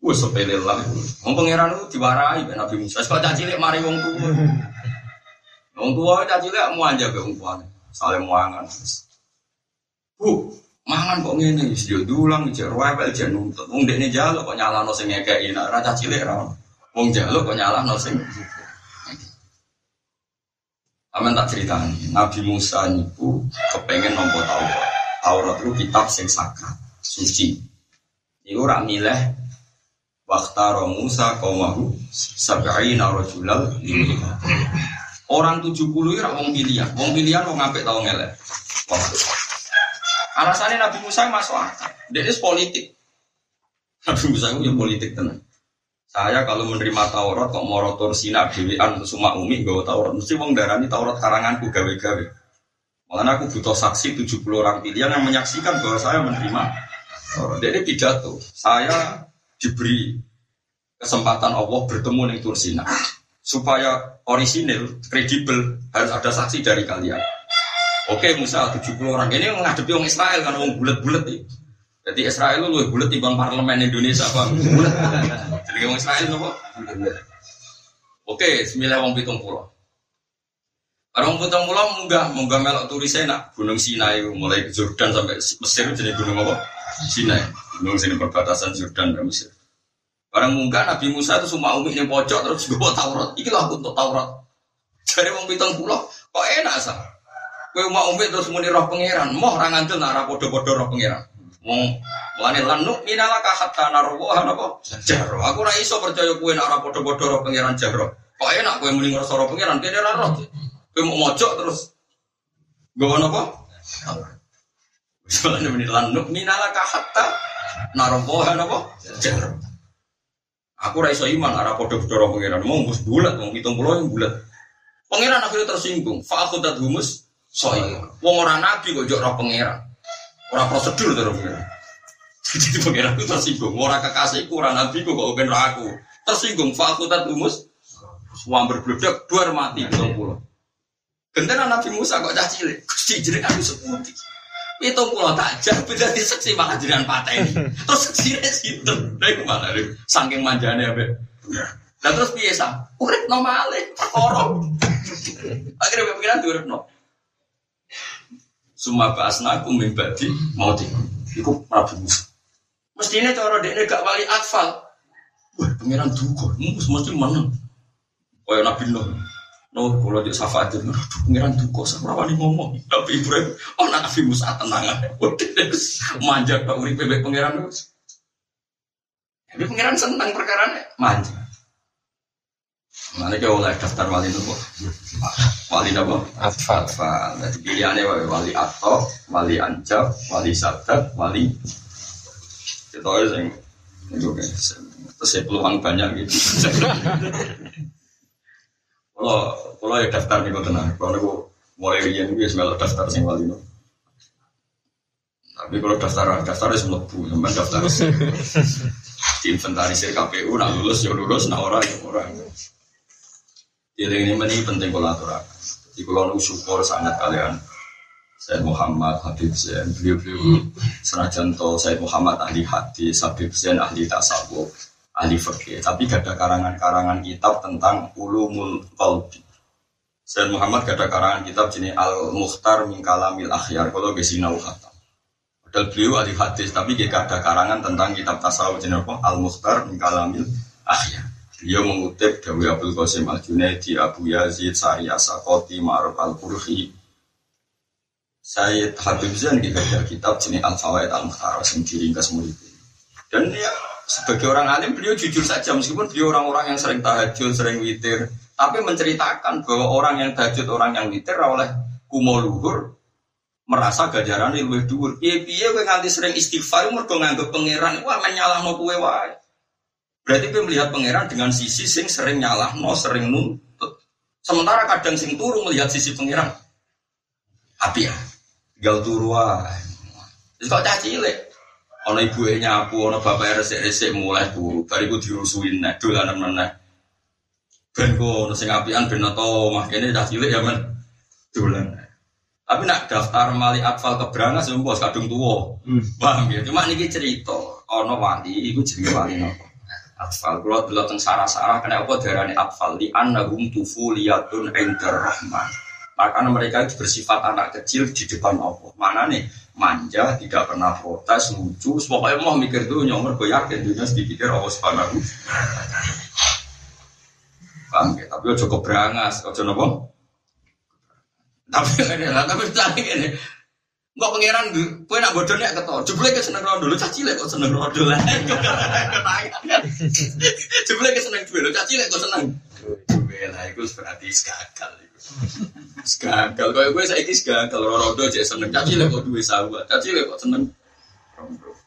Wes sepele lah. Wong pangeran itu diwarai ben Nabi Musa. Sebab caci cilik mari wong tua. Wong tua caci cilik mau aja be wong tua. Saling muangan. Bu, mangan kok ngene wis yo dulang jek rewel jek nuntut. Wong dekne jalo kok nyalano sing ngekeki nek ra caci cilik ra. Wong jalo kok nyalano sing Aman tak cerita nih, Nabi Musa niku kepengen nompo Taurat. Taurat itu kitab sing sakral, suci. Niku rak milih Waktaro Musa kaumahu sabai narojulal Orang 70 itu wong pilihan, wong pilihan wong ngapik tau ngelek. Alasannya Nabi Musa masuk akal. Dia politik. Nabi Musa itu ya politik tenang. Saya kalau menerima Taurat kok mau rotor sina dewean semua umi gak Taurat mesti wong darani Taurat karanganku gawe-gawe. Malah aku butuh saksi 70 orang pilihan yang menyaksikan bahwa saya menerima Taurat. Jadi pidato, saya diberi kesempatan Allah bertemu dengan Tursina supaya orisinil, kredibel harus ada saksi dari kalian. Oke, Musa 70 orang ini menghadapi orang Israel kan orang bulat-bulat nih. Jadi Israel lu bulat bang parlemen Indonesia bang. Bulat. Jadi orang Israel nopo. Oke, sembilan wong pitung pulau. Orang putang pulau munggah, munggah melok turis enak. Gunung Sinai mulai Jordan sampai Mesir jadi gunung apa? Sinai. Gunung sini perbatasan Jordan dan Mesir. Barang munggah Nabi Musa itu semua umi yang pojok terus gue Taurat. Ikilah aku untuk Taurat. Jadi mau pitung pulau, kok enak sah? Kue mau umi terus muni roh pangeran, moh rangan tuh nara podo-podo roh pangeran. Mau Mulane lanuk minala hatta narwa apa? Jaro. Aku ora iso percaya kowe nek ora padha-padha roh pangeran jaro. Kok enak kowe muni ngrasa roh pangeran kene ora roh. Kowe mau mojok terus gowo napa? Soalnya [laughs] muni lanuk minala hatta narwa apa? Jaro. Aku ora iso iman ora padha-padha roh pangeran. Mau mbus bulat, mau 70 yang bulat. Pangeran akhirnya tersinggung. Fa aku humus soi. Wong ora nabi kok jok roh pangeran. Ora prosedur terus pangeran. Jadi pangeran itu tersinggung. Orang kekasihku, orang nabi ku kok ben aku. Tersinggung. Fakultat umus. Wah berbledak dua mati betul pulau. Gentena Nabi Musa kok cah cilik. Gusti jadi aku seputi. Itu pulau tak jah beda di seksi makan jiran ini. Terus seksi situ. Dari ke mana nih? Saking manjane abe. Dan terus biasa. Urip normale. Perkara. [laughs] Akhirnya pikiran urip no. Suma bahasna aku mimbadi mau tiku. Iku Nabi Musa. Mestinya cara dia gak wali atfal. Wah, pangeran duga, mus mesti menang. Kaya Nabi Nuh. Nuh, kalau dia syafaat itu, pangeran duga, saya wali ngomong. Tapi Ibrahim, oh Nabi Musa tenang aja. Manja pak urip bebek pangeran. Tapi pangeran senang perkara manja. Mana kau oleh daftar wali nopo? Wali nopo? Atfal. Atfal. Jadi pilihannya wali atau wali anjab, wali sadat, wali kita aja sing itu terus saya peluang banyak gitu. [laughs] Kalau kalau ya daftar nih kau tenang, kalau aku mulai rian gue semelok daftar sing wali no. Tapi kalau daftar daftar itu semua bu, sampai daftar [laughs] di inventarisir KPU, nak lulus ya lulus, nak orang ya orang. Jadi ini penting kolaborasi. Jadi kalau syukur sangat kalian. Said Muhammad Habib Zain beliau-beliau. Senajan to Said Muhammad ahli hadis Habib Zain ahli tasawuf ahli fikih tapi gak ada karangan-karangan kitab tentang ulumul qalbi. Said Muhammad gak ada karangan kitab jenis Al Mukhtar min Kalamil Akhyar. Kalau gesinau khatam. Padahal beliau ahli hadis tapi gak ada karangan tentang kitab tasawuf jenis apa? Al Mukhtar min Kalamil Akhyar Beliau mengutip Dawi Abdul Qasim Al Junaidi, Abu Yazid, Sa'iyah Sakoti, Ma'ruf Al Qurhi, Sayyid Habib Zain ada kitab jenis Al Fawaid Al Mukhtar yang diringkas murid. Dan ya sebagai orang alim beliau jujur saja meskipun beliau orang-orang yang sering tahajud, sering witir, tapi menceritakan bahwa orang yang tahajud, orang yang witir oleh kumo luhur merasa gajaran lebih dhuwur. Piye-piye kowe nganti sering istighfar mergo nganggep pangeran wah menyalahno kowe wae. Berarti kowe melihat pangeran dengan sisi sing sering nyalahno, sering nuntut. Sementara kadang sing turu melihat sisi pangeran. Api ya. Gal turu. Wis kok cah cilik. Ana ibuke nyapu, ana bapak resik-resik mulai turu. Bariku dirusuin nek dolanan meneh. Ben kok ono sing apian ben to mah kene cah cilik ya men. Dolan. Tapi nak daftar mali atfal keberangan sembos kadung tuwa. Hmm. Paham ya? Cuma niki cerita ana wali iku jenenge wali napa? Atfal kula delok teng sarah-sarah kena apa diarani atfal li annahum tufuliyatun indar rahman. Karena mereka itu bersifat anak kecil di depan Allah. Mana nih? Manja, tidak pernah protes, lucu. Pokoknya mau mikir tuh nyomor, gue yakin dunia sedikit Allah subhanahu ya? Tapi cukup berangas, ojo nopo. Tapi lah, [laughs] tapi tadi ini. Enggak pangeran, gue nak bodoh nih ketor. Jebule ke seneng rondo, lu caci kok seneng rondo lah. [laughs] Jebule ke seneng duit, lu caci kok seneng. Duit lah, itu berarti gagal. Gagal, kau gue saya kis gagal. Rodo aja seneng. Caci lah kok duit sahabat. Caci lah kok seneng.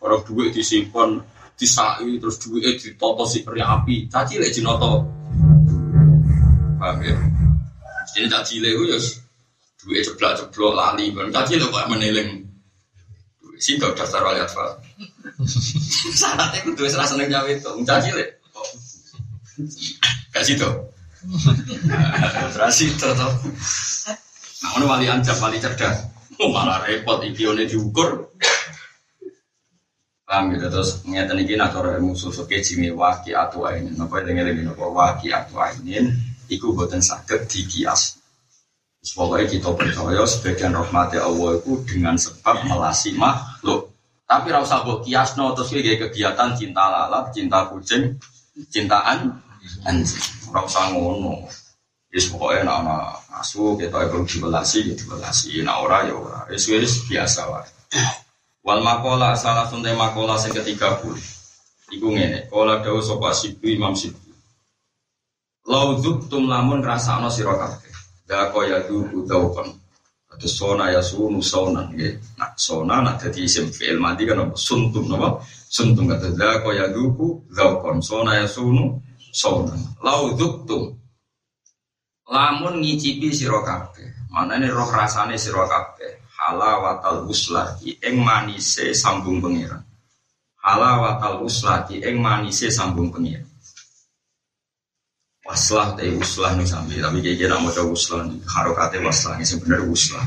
Orang duit disimpan, disai terus duitnya ditoto si peri api. Caci lah jinoto. Paham ya? Ini caci lah ya duit ceblok ceblok lali. Caci lah kok meneling. Sih gak daftar wali atfal. Syaratnya duit serasa seneng jawab itu. Lah. Kasih tuh. Terus itu tuh. Nah, wali anjab, wali cerdas. Oh, malah repot iki one diukur. Paham gitu terus ngeten iki nak cara ilmu susuke jime waki atu ainin. Napa dengen lagi napa waki atu ainin iku boten saged dikias. Pokoknya kita percaya sebagian rahmati Allah itu dengan sebab melasi makhluk. Tapi rasa buat kiasno terus kayak kegiatan cinta lalat, cinta kucing, cintaan anjing. Rasa ngono. Yes pokoknya nak nak asu kita perlu dibelasi, ya dibelasi. Nak ora ya ora. Wis biasa wae. Wal makola salah sunte makola sing ketiga puluh. Iku ngene, kala dawuh sapa Imam Sibu. Lauduk tum lamun ngrasakno sira kabeh. Da kaya duku. Ada sona ya sunu sona. Nah, sona nak dadi isim fi'il mati kan apa? Suntum napa? Suntum kata da kaya duku. Sona ya sunu sona. Lauduk tum. Lamun ngicipi sira kabeh. Manane roh rasane sira kabeh. Halawatal uslati ing manise sambung pengiran halawatal uslati ing manise sambung pengiran waslah teh uslah nih sambil tapi kayak kira mau coba uslah harokate waslah ini sebenarnya uslah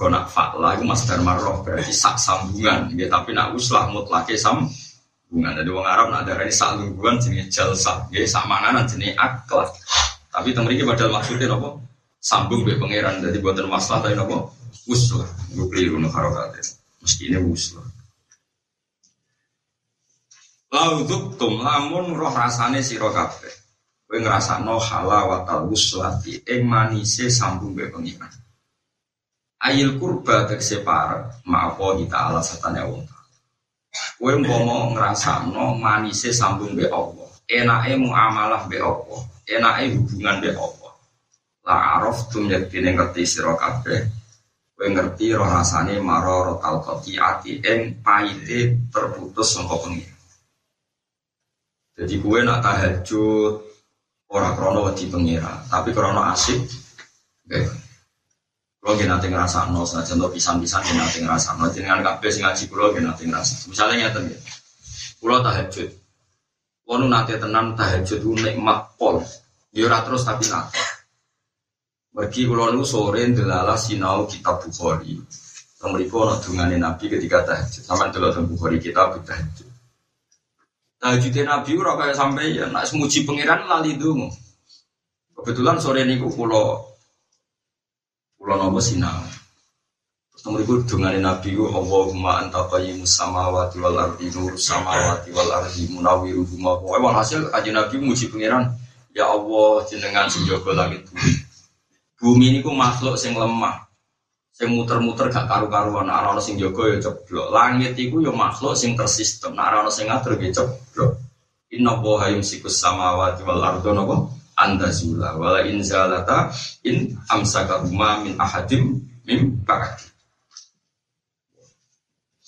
Kau nak fakla itu mas marroh berarti sak sambungan, ya, tapi nak uslah mutlake sambungan. Jadi orang Arab nak ada ini sak sambungan jenis jalsa, ya sak manganan jenis akhlak. Tapi temeriki padahal maksudnya apa? Sambung be pangeran. Jadi buatan masalah tapi apa? Uslah. Gue keliru nih harokate. Mesti ini uslah. Lauduk tum lamun roh rasane sira kabeh. Kowe ngrasakno halawatal wuslati ing manise sambung be pengiran. Ayil kurba tegese parek maapa ta'ala satane wong. Kowe umpama ngrasakno manise sambung be Allah. Enake muamalah be Allah. Enake hubungan be Allah. La araf tum yaktine ngerti sira kabeh. Kowe ngerti roh rasane maroro tal ati ing paite terputus sangka. Jadi kue nak tahajud Orang krono wedi pengira, tapi krono asik. Oke. Kalau gak nanti ngerasa no, saja contoh pisan-pisan gak nanti ngerasa no. Jangan kafe sing ngaji kulo gak nanti ngerasa. Misalnya nyata nih, kulo tahajud. Kulo nanti tenang tahajud nikmat pol. Dia terus tapi nanti. Bagi kulo nu sore delala sinau kitab Bukhari. Kemudian kulo dungane Nabi ketika tahajud. Sama delala Bukhari kitab tahajud. Tahajudin Nabi ora kaya sampai ya nak semuji pangeran lali dungu. Kebetulan sore niku kula kula nopo sinau. Terus mriku dungane Nabi ku Allahumma anta qayyimus samawati wal ardi nur samawati wal ardi munawwiruhuma. Hasil aja Nabi muji pangeran. Ya Allah jenengan sing jaga langit bumi. Bumi niku makhluk sing lemah. Sing muter-muter gak karu-karuan, nek ana sing jaga ya ceblok. Langit iku ya makhluk sing tersistem, nek ana sing ngatur ya ceblok. Inna Allaha yumsikus samawati wal ardo napa? Andazula wala in zalata in amsakahuma min ahadim mim ba'di.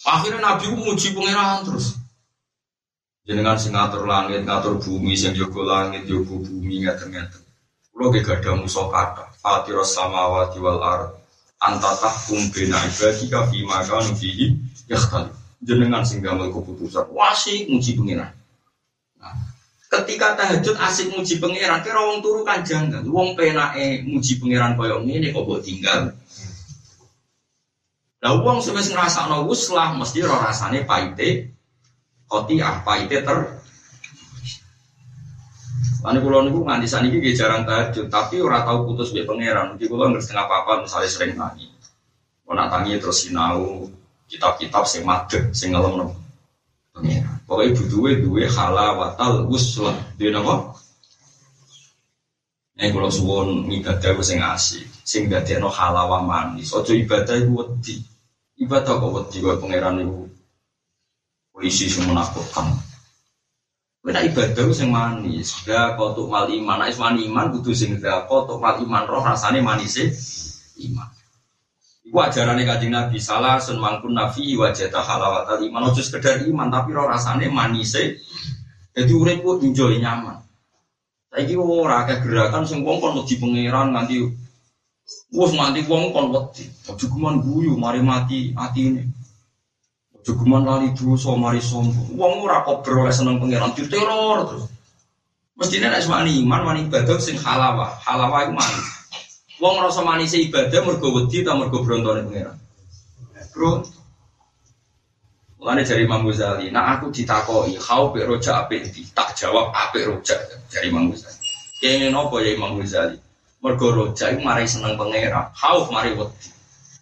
Akhirnya Nabi muji pangeran terus. Jenengan sing ngatur langit, ngatur bumi, sing jaga langit, jaga bumi ngaten-ngaten. Kulo ge gadah musa kata, Fatiros samawati wal ard antatah kumbena ibadika fi maka nufihi yakhtali jenengan sing gamel keputusan. Wasi muji pengiran. Nah, ketika tahajud asik muji pengiran kira wong turu kan? Jangan wong penake muji pengiran koyo ngene kok mbok tinggal? Lah wong sing wis ngrasakno wuslah mesti ora rasane paite ah paite ter Lalu kulo niku nganti saat ini jarang tahajud, tapi ora tahu putus be pangeran. Jadi kulo nggak setengah apa misalnya sering tangi. Mau nak tangi terus sinau kitab-kitab sing madeg, sing ngelem nopo pangeran. Ibu duwe duwe halawatal uslah. Dia nopo? Nek kulo suwon ibadah sing asik, sing no halawa manis. Ojo ibadah iku wedi. Ibadah kok wedi kok pangeran iku polisi sing menakutkan. Kita ibadah sing manis. Ya kotuk mal iman. Nek wani iman kudu sing da kotuk mal iman roh rasane manis iman. Iku ajarane Kanjeng Nabi salah sun mangkun nafi wajata halawatal iman. Ojo sekedar iman tapi roh rasane manis Jadi urip ku enjoy nyaman. Saiki ora akeh gerakan sing wong kon wedi pangeran nganti wis nganti wong kon wedi. Ojo guyu mari mati atine. Jogeman lali dosa mari sombong. Wong ora kok beroleh seneng pangeran diteror terus. Mestine nek wani iman sing halawah. Halawah iku manis. Wong rasa manis ibadah mergo wedi ta mergo brontone pangeran. Bro. Mulane jari Imam Ghazali, nah aku ditakoki, kau pe roja apik ndi? Tak jawab apik roja. Jari Imam Ghazali. Kene nopo ya Imam Ghazali? Mergo roja iku mari seneng pangeran, khauf mari wedi.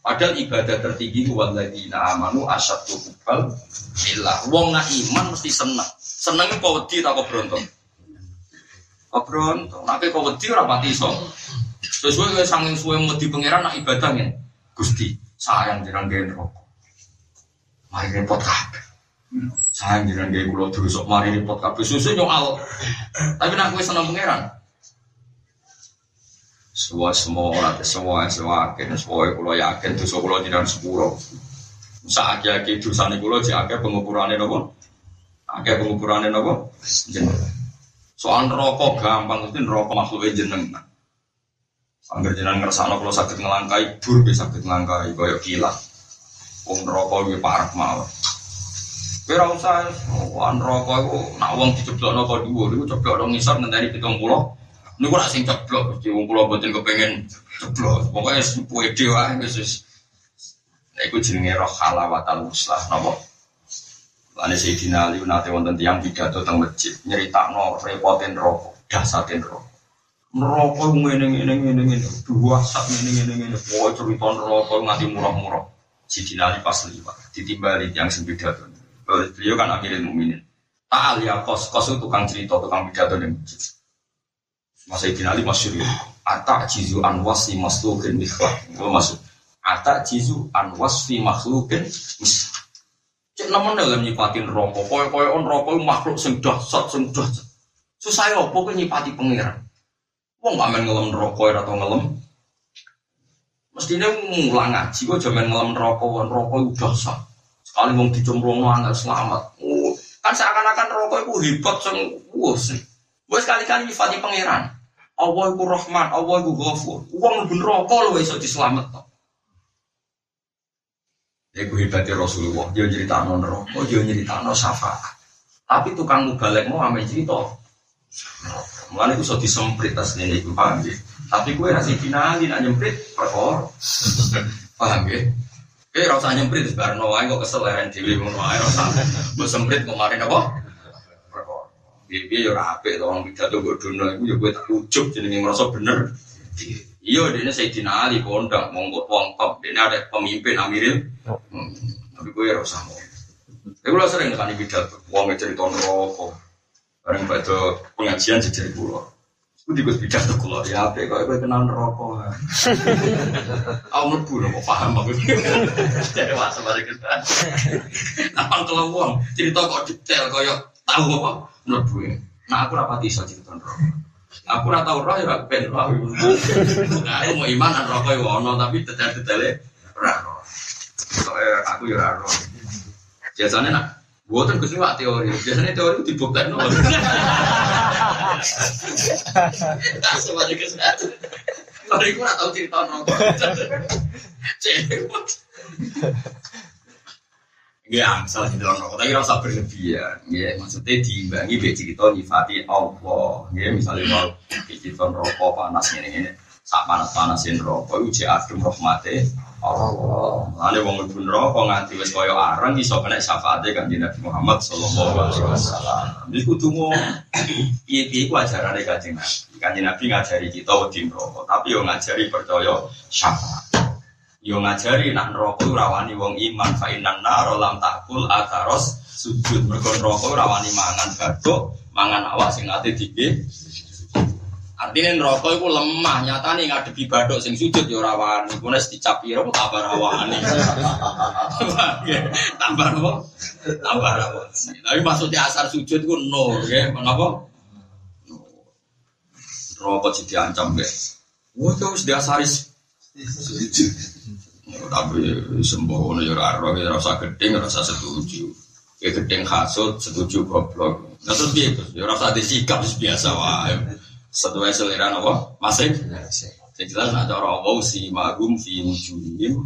Padahal ibadah tertinggi walladzina amanu asyaddu hubbal billah. Wong nak iman mesti seneng. Seneng kok wedi tak kok brontok. Kok brontok. Nek kok wedi ora pati iso. Sesuai dengan sanging suwe wedi pangeran nak ibadah ngene. Gusti, sayang jenengan gawe rokok. Mari repot kabeh. Sayang jenengan gawe kula dosa, mari repot kabeh. Susu nyoal. Tapi nak kowe seneng pangeran, semua semua orang semua semua akhirnya semua kulo yakin tuh kulo tidak sepuro. Saat yakin dosa nih kulo jadi akhir pengukurannya nopo, akhir pengukurannya nopo. Soal rokok gampang itu rokok makhluknya jeneng. Angger jenengan ngersakno kula saged ngelangkai bur bisa saged ngelangkai kaya kilat. Wong rokok iki parah mawon. Kowe ora usah wan rokok iku nak wong diceblokno kok dhuwur iku ceblok nang ngisor ngenteni 70 Niku ora sing ceblok, Gusti wong kula mboten kepengin ceblok. Pokoke pede wae wis wis. Iku jenenge roh halawatal muslah napa? Lane Sayyidina Ali nate wonten tiyang pidato teng masjid nyeritakno repoten rokok, dasaten rokok. Neraka ngene ngene ngene ngene, dua sak ngene ngene ngene. Pokoke cerita neraka nganti murah-murah. Sayyidina Ali pas liwat ditimbali yang sing pidato. Beliau kan Amirul Mukminin. Ta'al ya kos kos itu tukang cerita, tukang pidato ning masjid. Mas Sayyidina Ali masyur ya. Ata jizu an wasfi makhlukin mikhlah. Itu masuk. Ata jizu an wasfi makhlukin. Cek nemen dalam nyipatin rokok. Koy-koy on rokok makhluk sing dahsyat, sing dahsyat. Susah ya, pokoknya nyipati pangeran. Wong gak main ngelem rokok atau ngelem. Mestinya ngulang ngaji, kok jaman ngelem rokok, rokok udah sah. Sekali wong dicemplung angel selamat. Oh, kan seakan-akan rokok itu hebat, sing. Wes sekali-kali nyifati pangeran. Allah itu Rahman, Allah itu Ghafur. Uang lebih rokok loh iso diselamat toh. Ya gue hebatnya Rasulullah, dia cerita non rokok, dia cerita non syafaat. Tapi tukang mubalek mau ame cerita. Mulane itu so disemprit aslinya itu paham ya. Tapi gue nasi finali nak nyemprit perkor. [laughs] paham ya? Oke, rasa nyemprit sebarang nawain kok kesel ya dewi ngono ae rasa. Mbok semprit kemarin apa? Bibi ya rapi, orang pidato gue dunia itu ya gue tak ujuk jadi ngerasa bener. Iya, dia ini Sayyidina Ali kondang, monggo wong top, dia ada pemimpin Amiril. Hmm. Tapi gue ya rasa mau. Tapi gue sering kan pidato, wong cerita rokok, bareng pada pengajian jadi pulau. Aku dibuat pidato kulo ya, apa kok gue kenal rokok. [laughs] Aku mlebu kok paham aku. Jadi masa bareng kita. Nampak kalau wong cerita kok detail koyo tahu apa menurut gue. Nah aku rapati iso cerita rokok. Aku ora tau roh ya ora ben roh. Nah, aku mau iman an rokok ya ono tapi detail-detailnya ora roh. Soalnya aku ya ora roh. Biasanya nak Buatan Gus Nuwak teori, biasanya teori itu dibuktikan nol. Semuanya Gus Kalau aku nggak tahu cerita rokok. Cewek. Ya, salah di dalam rokok, tapi rasa berlebihan. Ya, maksudnya diimbangi be cerita nyifati Allah. Ya, misalnya mau cerita rokok panas ini ini, sak panas panasin rokok, uji adem rahmati Allah. Lalu wong mlebu rokok nganti wis kaya areng iso kena syafaate kan Nabi Muhammad sallallahu alaihi wasallam. Iki kudu mau piye-piye ku ajarane Kanjeng Nabi. Kanjeng Nabi ngajari kita wedi rokok, tapi yo ngajari percaya syafaat. Yo ngajari nak neraka rawani wong iman fa innan nar lam takul ataros sujud mergo neraka rawani mangan baduk, mangan awak sing ate dike. Artinya neraka itu lemah, nyata nih ngadepi baduk sing sujud yo rawani, kuwi nek dicap piro tambah rawani. [laughs] tambah apa? Tambah rawani. Tapi maksudnya asar sujud ku nur, ya, kenapa? Neraka jadi ancam, guys. Wah, itu harus diasari Tapi sembohono ya ora ya rasa gedeng rasa setuju. Ya gedeng hasut setuju goblok. Nah terus piye Gus? Ya rasa disikap biasa wae. Sesuai selera apa? Masih. Sing jelas nak cara Allah si magum fi wujuhim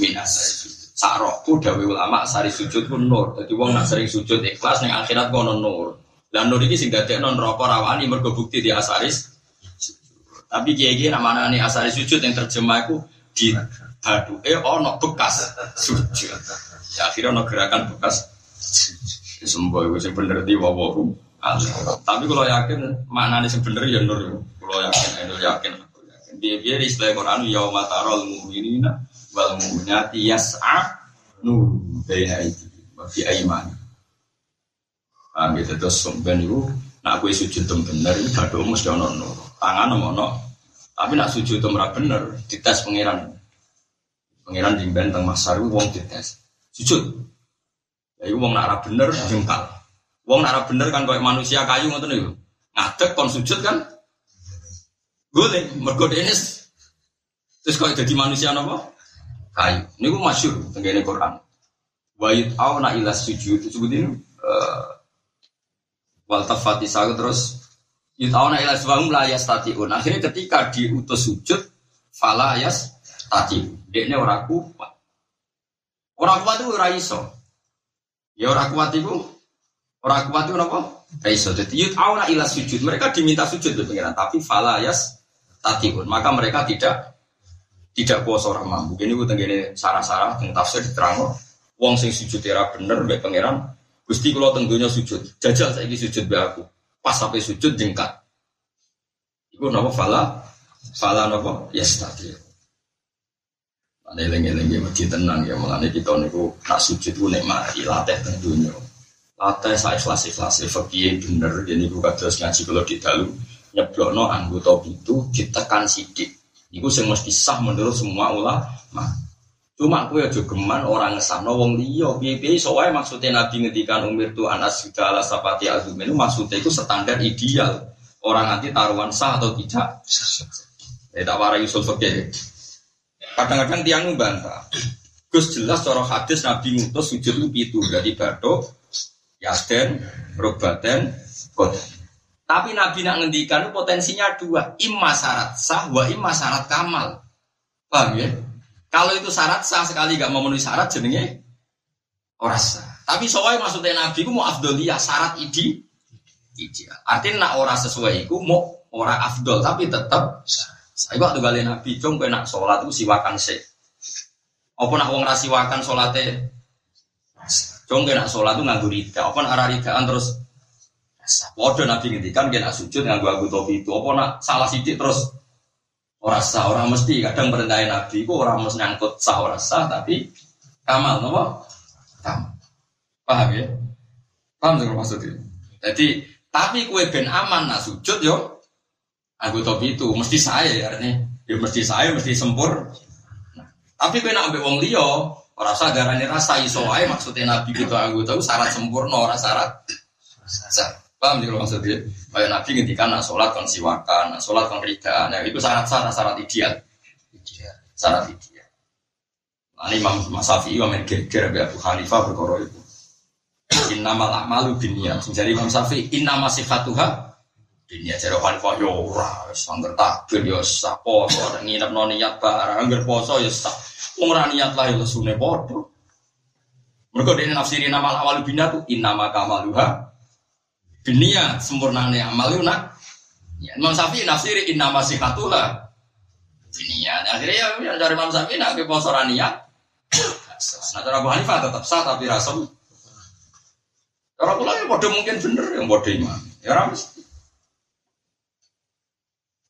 min asari. Sakroku dawe ulama sari sujud pun nur. Jadi wong nak sering sujud ikhlas ning akhirat kono nur. Dan nur iki sing dadekno neraka rawani mergo bukti di asaris. Tapi kiai-kiai namanya nih asaris sujud yang terjemah itu di badu. Eh ono bekas sujud. Ya akhirnya ono gerakan bekas sembuh itu bener di wawahu tapi kalau yakin maknanya sebenarnya ya nur. Kalau yakin itu yakin aku yakin. Biar-biar istilah Quran yauma tarol mu'minina wal mu'minati yas'a nur baina aidi wa fi aymani. Ah gitu terus sampean iku nak kowe sujud bener iki badhe mesti ana nur. Tangan ono tapi nak sujud tem ora bener dites pangeran. Pangeran jimben masar wong dites. Sujud. Ya iku wong nak bener jengkal. Wong nak bener kan koyo manusia kayu ngoten niku. Ngadeg kon sujud kan boleh, mergo ini terus kalau jadi manusia apa? Kayu. Ini gue masyur tenggine Quran. Wa yut'auna ila sujud itu sebutin uh, wal tafati terus yut'auna ila sujud la yastati'un. Akhirnya ketika diutus sujud fala yastati. Dekne ora kuat. Ora kuat itu ora iso. Ya ora kuat itu ora kuat itu apa? Ora iso. Jadi yut'auna ila sujud. Mereka diminta sujud tuh pengiran, tapi fala yas tatiun maka mereka tidak tidak kuasa orang mampu ini gue tenggine sarah-sarah tentang tafsir diterang wong sing sujud era bener mbek pangeran gusti kalau tentunya sujud jajal saya sujud be aku pas sampai sujud jengkat. Itu nopo fala fala nopo yes tadi Ane lengi-lengi ya masjid tenang ya. Mengenai kita niku nak sujud gue nikmati latih tentunya latih saya kelas fakir bener jadi gue kados ngaji kalau di dalu. Nyeblokno anggota itu ditekan sidik. Iku sing mesti sah menurut semua ulama. Cuma aku ya geman orang ngesahno wong liya piye-piye iso maksudnya Nabi ngendikan umir tu anas sudah ala sapati itu maksudnya itu standar ideal. Orang nanti taruhan sah atau tidak. Ya tak warai usul fikih. Kadang-kadang tiang membantah. Gus jelas cara hadis Nabi ngutus sujud lu pitu dari batuk, yaden, robaten, kodan. Tapi Nabi nak ngendikan potensinya dua, imma syarat sah, wa imma syarat kamal. Paham ya? Kalau itu syarat sah sekali gak memenuhi syarat jenenge orang sah. Tapi soalnya maksudnya Nabi ku mau afdoliyah syarat idi ideal. Artinya nak orang sesuai itu mau orang afdol tapi tetap saya waktu kali Nabi cung nak sholat itu siwakan se. Apa nak wong rasiwakan sholatnya? Cung nak sholat itu nganggur rida. Apa nak arah ridaan terus Waduh Nabi ngendikan kena sujud nganggo aku topi itu. Apa nak salah sidik terus orang sah, orang mesti kadang perintah Nabi itu orang mesti nyangkut sah orang sah tapi kamal nopo kamal. Paham ya? Paham sih maksudnya? Jadi tapi kue ben aman nak sujud yo aku topi itu mesti saya ya artinya ya mesti saya mesti sempur. Nah, tapi kue nak ambil wong liyo orang sah darahnya rasa iso maksudnya Nabi gitu aku tahu syarat sempurna orang syarat sah. Paham sih maksudnya? Kayak Nabi ngendikan nak sholat kon siwakan, nak sholat kon rida. Nah itu syarat-syarat syarat ideal. Syarat ideal. Nah, ini Imam Syafi'i wa geger Abu Hanifah berkoro itu. Innamal a'malu binniyat. Jadi Imam Syafi'i innama sifatuha binniyat. Jadi Hanifah yo ya ora sangger takbir yo ya sah poso nginep no niat barang angger poso yo ya. Wong ora niat lah yo lesune padha. Mergo dene nafsiri nama awal binniyat innama kamaluha Dunia sempurna nih amal itu nak. Ya, Imam Syafi'i nafsiri inna masih katulah. Dunia. Akhirnya ya, ya dari Imam Syafi'i nak poso. Nah, cara Abu Hanifah tetap sah tapi rasem. Cara pula yang bodoh mungkin bener yang bodoh imam. Ya ramis.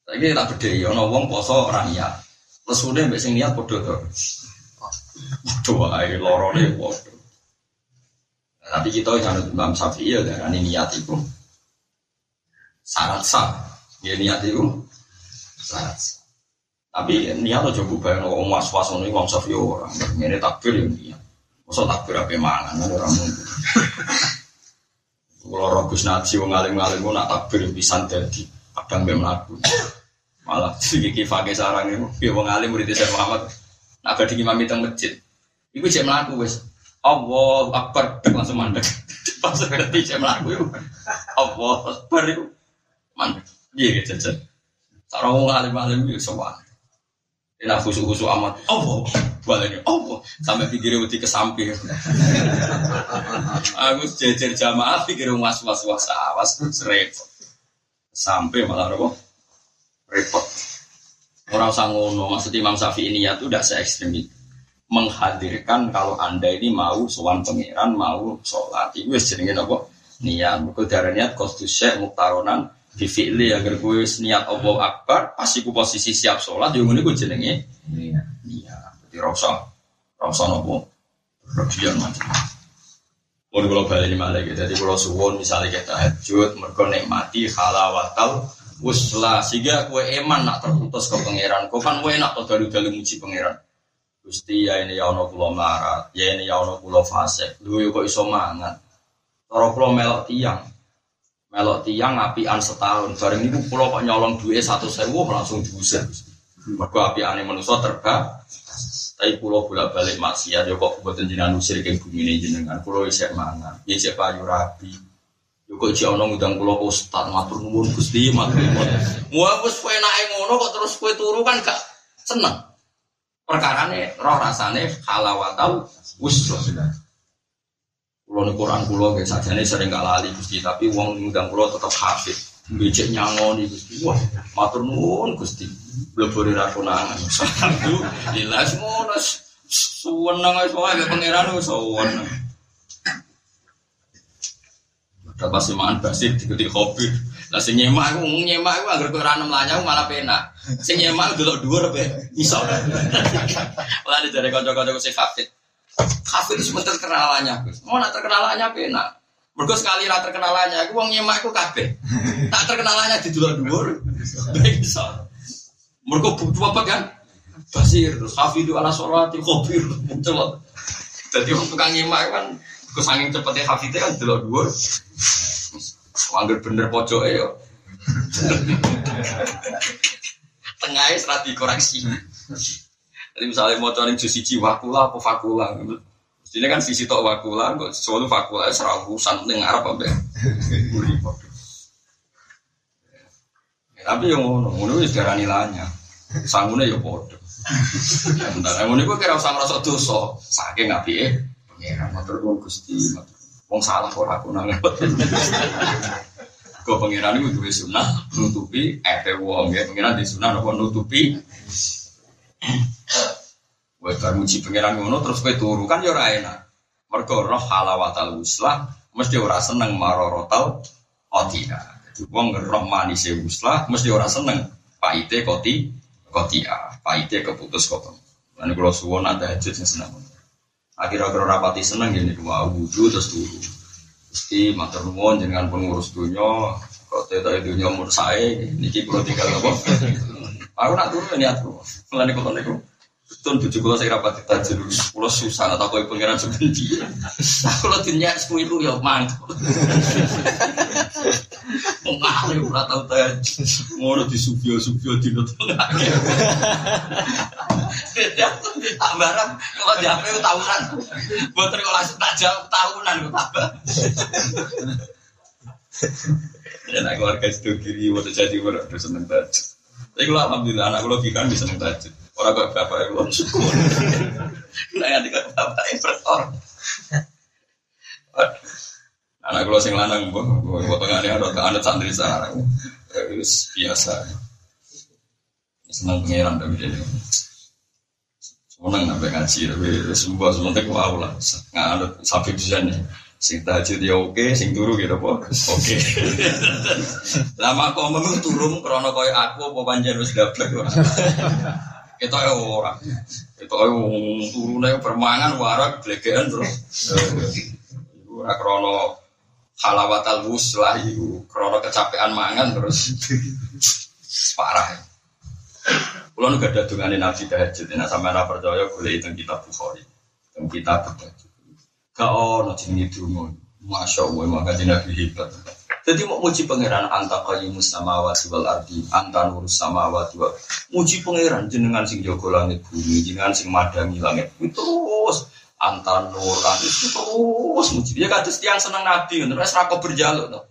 Tapi tak beda ya, ono wong poso rania. Udah mbak sing niat bodoh tuh. Bodoh aja lorone bodoh. Tapi kita jangan Imam Syafi'i ya darah ini niat itu syarat sah. Ya niat itu syarat sah. Tapi niat aja bayang orang was was ini Imam Syafi'i orang ini takbir ya niat. Masa takbir apa mangan ada orang mungkin. Kalau Robus Naji wong ngalim-ngalim nak takbir bisa jadi kadang be melaku. Malah sedikit fakir sarang itu, ya wong ngalim murid saya Muhammad. Nak badhe imam teng masjid. Iku cek melaku wes. Allah Akbar langsung mandek. [laughs] Pas ngerti saya melaku itu. Allah Akbar itu mandek. Iya gitu jajan. Cara mau ngalim-ngalim itu soal. Enak khusu-khusu amat. Allah ini Allah sampai pikirnya udah ke samping. [laughs] Aku jejer jamaah pikir was was was awas repot. Sampai malah repot. Repot. Orang sangono maksud Imam Syafi'i ini ya tuh udah se ekstrim itu menghadirkan kalau anda ini mau sowan pangeran mau sholat itu wis jenenge apa niat mergo darah niat kostus syekh muktaronan Bifili agar kue niat Allah Akbar, pasti ku posisi siap sholat, yang ini gue jenenge. Iya. Iya. Jadi rasa, rasa nopo. Berlebihan macam. Mau kalau balik ini malah gitu. Jadi kalau suwon misalnya kita hajut, mereka nikmati halawatal uslah sehingga kue eman nak terputus ke pangeran. Kau kan kue nak tuh dalu dalu muji pangeran. Gusti ya ini ya ono pulau marat, ya ini ya ono pulau fase. Lu kok iso mangan. Toro pulau melok tiang, melok tiang an setahun. Bareng ini pulau kok nyolong satu sewu langsung diusir. Mereka api ane manusia terbang. Tapi pulau bolak balik maksiat, ya kok buat jenengan usir ke bumi ini jenengan. Pulau isek mangan, ya isek payu rabi. Yo kok jek ono ngundang kula ustaz matur nuwun Gusti matur. Muah wis kowe enake ngono kok terus kowe turu kan gak seneng perkarane roh rasane halawatau usra. Kulo ning Quran kulo nggih sajane sering gak lali Gusti, tapi wong ngundang kulo tetep hafid. Becek nyangoni Gusti. Wah, matur nuwun Gusti. Blebore ra konangan. Alhamdulillah semono suweneng wis wae pangeran wis suweneng. Dapat semaan basir dikuti kopi. Lah sing nyemak aku ngomong nyemak aku anggere kowe ora lanyang malah penak. Sing nyemak delok dhuwur be iso. [laughs] Lah dari kanca-kanca sing hafid. Hafid itu sebentar terkenalannya. Mau nak terkenalannya penak. Mergo sekali ra terkenalannya aku wong nyemak aku kabeh. Tak terkenalannya di delok dhuwur. Baik iso. Mergo butuh apa kan? Basir, hafidu ala sholati khobir muncul. Jadi orang tukang nyemak kan kesangin cepetnya hafidnya kan delok dhuwur. Wanggir bener pojok yo. Tengahnya serat dikoreksi. Jadi misalnya mau cari jus siji wakula apa fakula. Ini kan sisi tok wakula, kok selalu fakula serah urusan dengan Arab apa Tapi yang ngono, ngono wis darani lanya. Sangune ya padha. Bentar, ngono iku kira usah ngrasa dosa, saking apike pangeran matur Gusti, matur Wong salah kok aku nang. Kok pangeran itu duwe sunah nutupi epe wong ya pangeran di sunah nopo nutupi. Kowe bar muji pangeran ngono terus kowe turu kan ya ora enak. Mergo roh halawatal uslah mesti ora seneng marorotal otia. Jadi wong roh manis uslah mesti ora seneng paite koti kotia, paite keputus kok. Lan kula suwon ada hajat sing seneng. Akhir-akhir rapati seneng gini dua wudhu terus dulu. Meski matur nuwun dengan pengurus dunia, kok tidak dunia umur saya, niki kalau tinggal apa? [laughs] Aku nak turun ini aku, melani kau niku. Betul bujuk kalau saya rapat tajir, kalau susah atau kau pengiran sebenci. Nah kalau dunia sepuluh ya mantap. Mengalir ora tau tajir, ngono di subio subio di nuteng. Tak barang kalau di HP tahunan. Buat kok langsung tak jawab tahunan kok tambah. Ya nak keluarga itu kiri waktu jadi gue udah seneng tajud. Tapi kalau alhamdulillah anak gue logika bisa seneng. Orang kok bapak ibu syukur. Nah yang dikata bapak yang bertor. Anak gue sing lanang, gue gue tengah ini ada anak santri sana. Biasa. Senang pengiran tapi jadi. Seneng sampai ngaji, tapi sembuh sementek wow lah. Nggak ada sampai tujuannya. Sing tahajud ya oke, sing turu gitu po. Oke. Lama kok menurut turun krono koyo aku apa wis dablek ora. Kita ya ora. Kita ya turune permangan warak blegean terus. Ora krono halawatal wuslah iku krono kecapean mangan terus parah. Kulo gak ada dungane Nabi tahajud, nah sama ora percaya boleh itu kitab Bukhari. Itu kitab tahajud. Gak ono jenenge donga. Masya Allah, maka Nabi hebat. Jadi mau muji pangeran anta qayyimus samawati wal ardi, anta nurus samawati wal muji pangeran jenengan sing jaga langit bumi, jenengan sing madangi langit bumi terus anta nur itu terus muji. Dia kata tiang seneng Nabi, terus rako berjaluk tuh.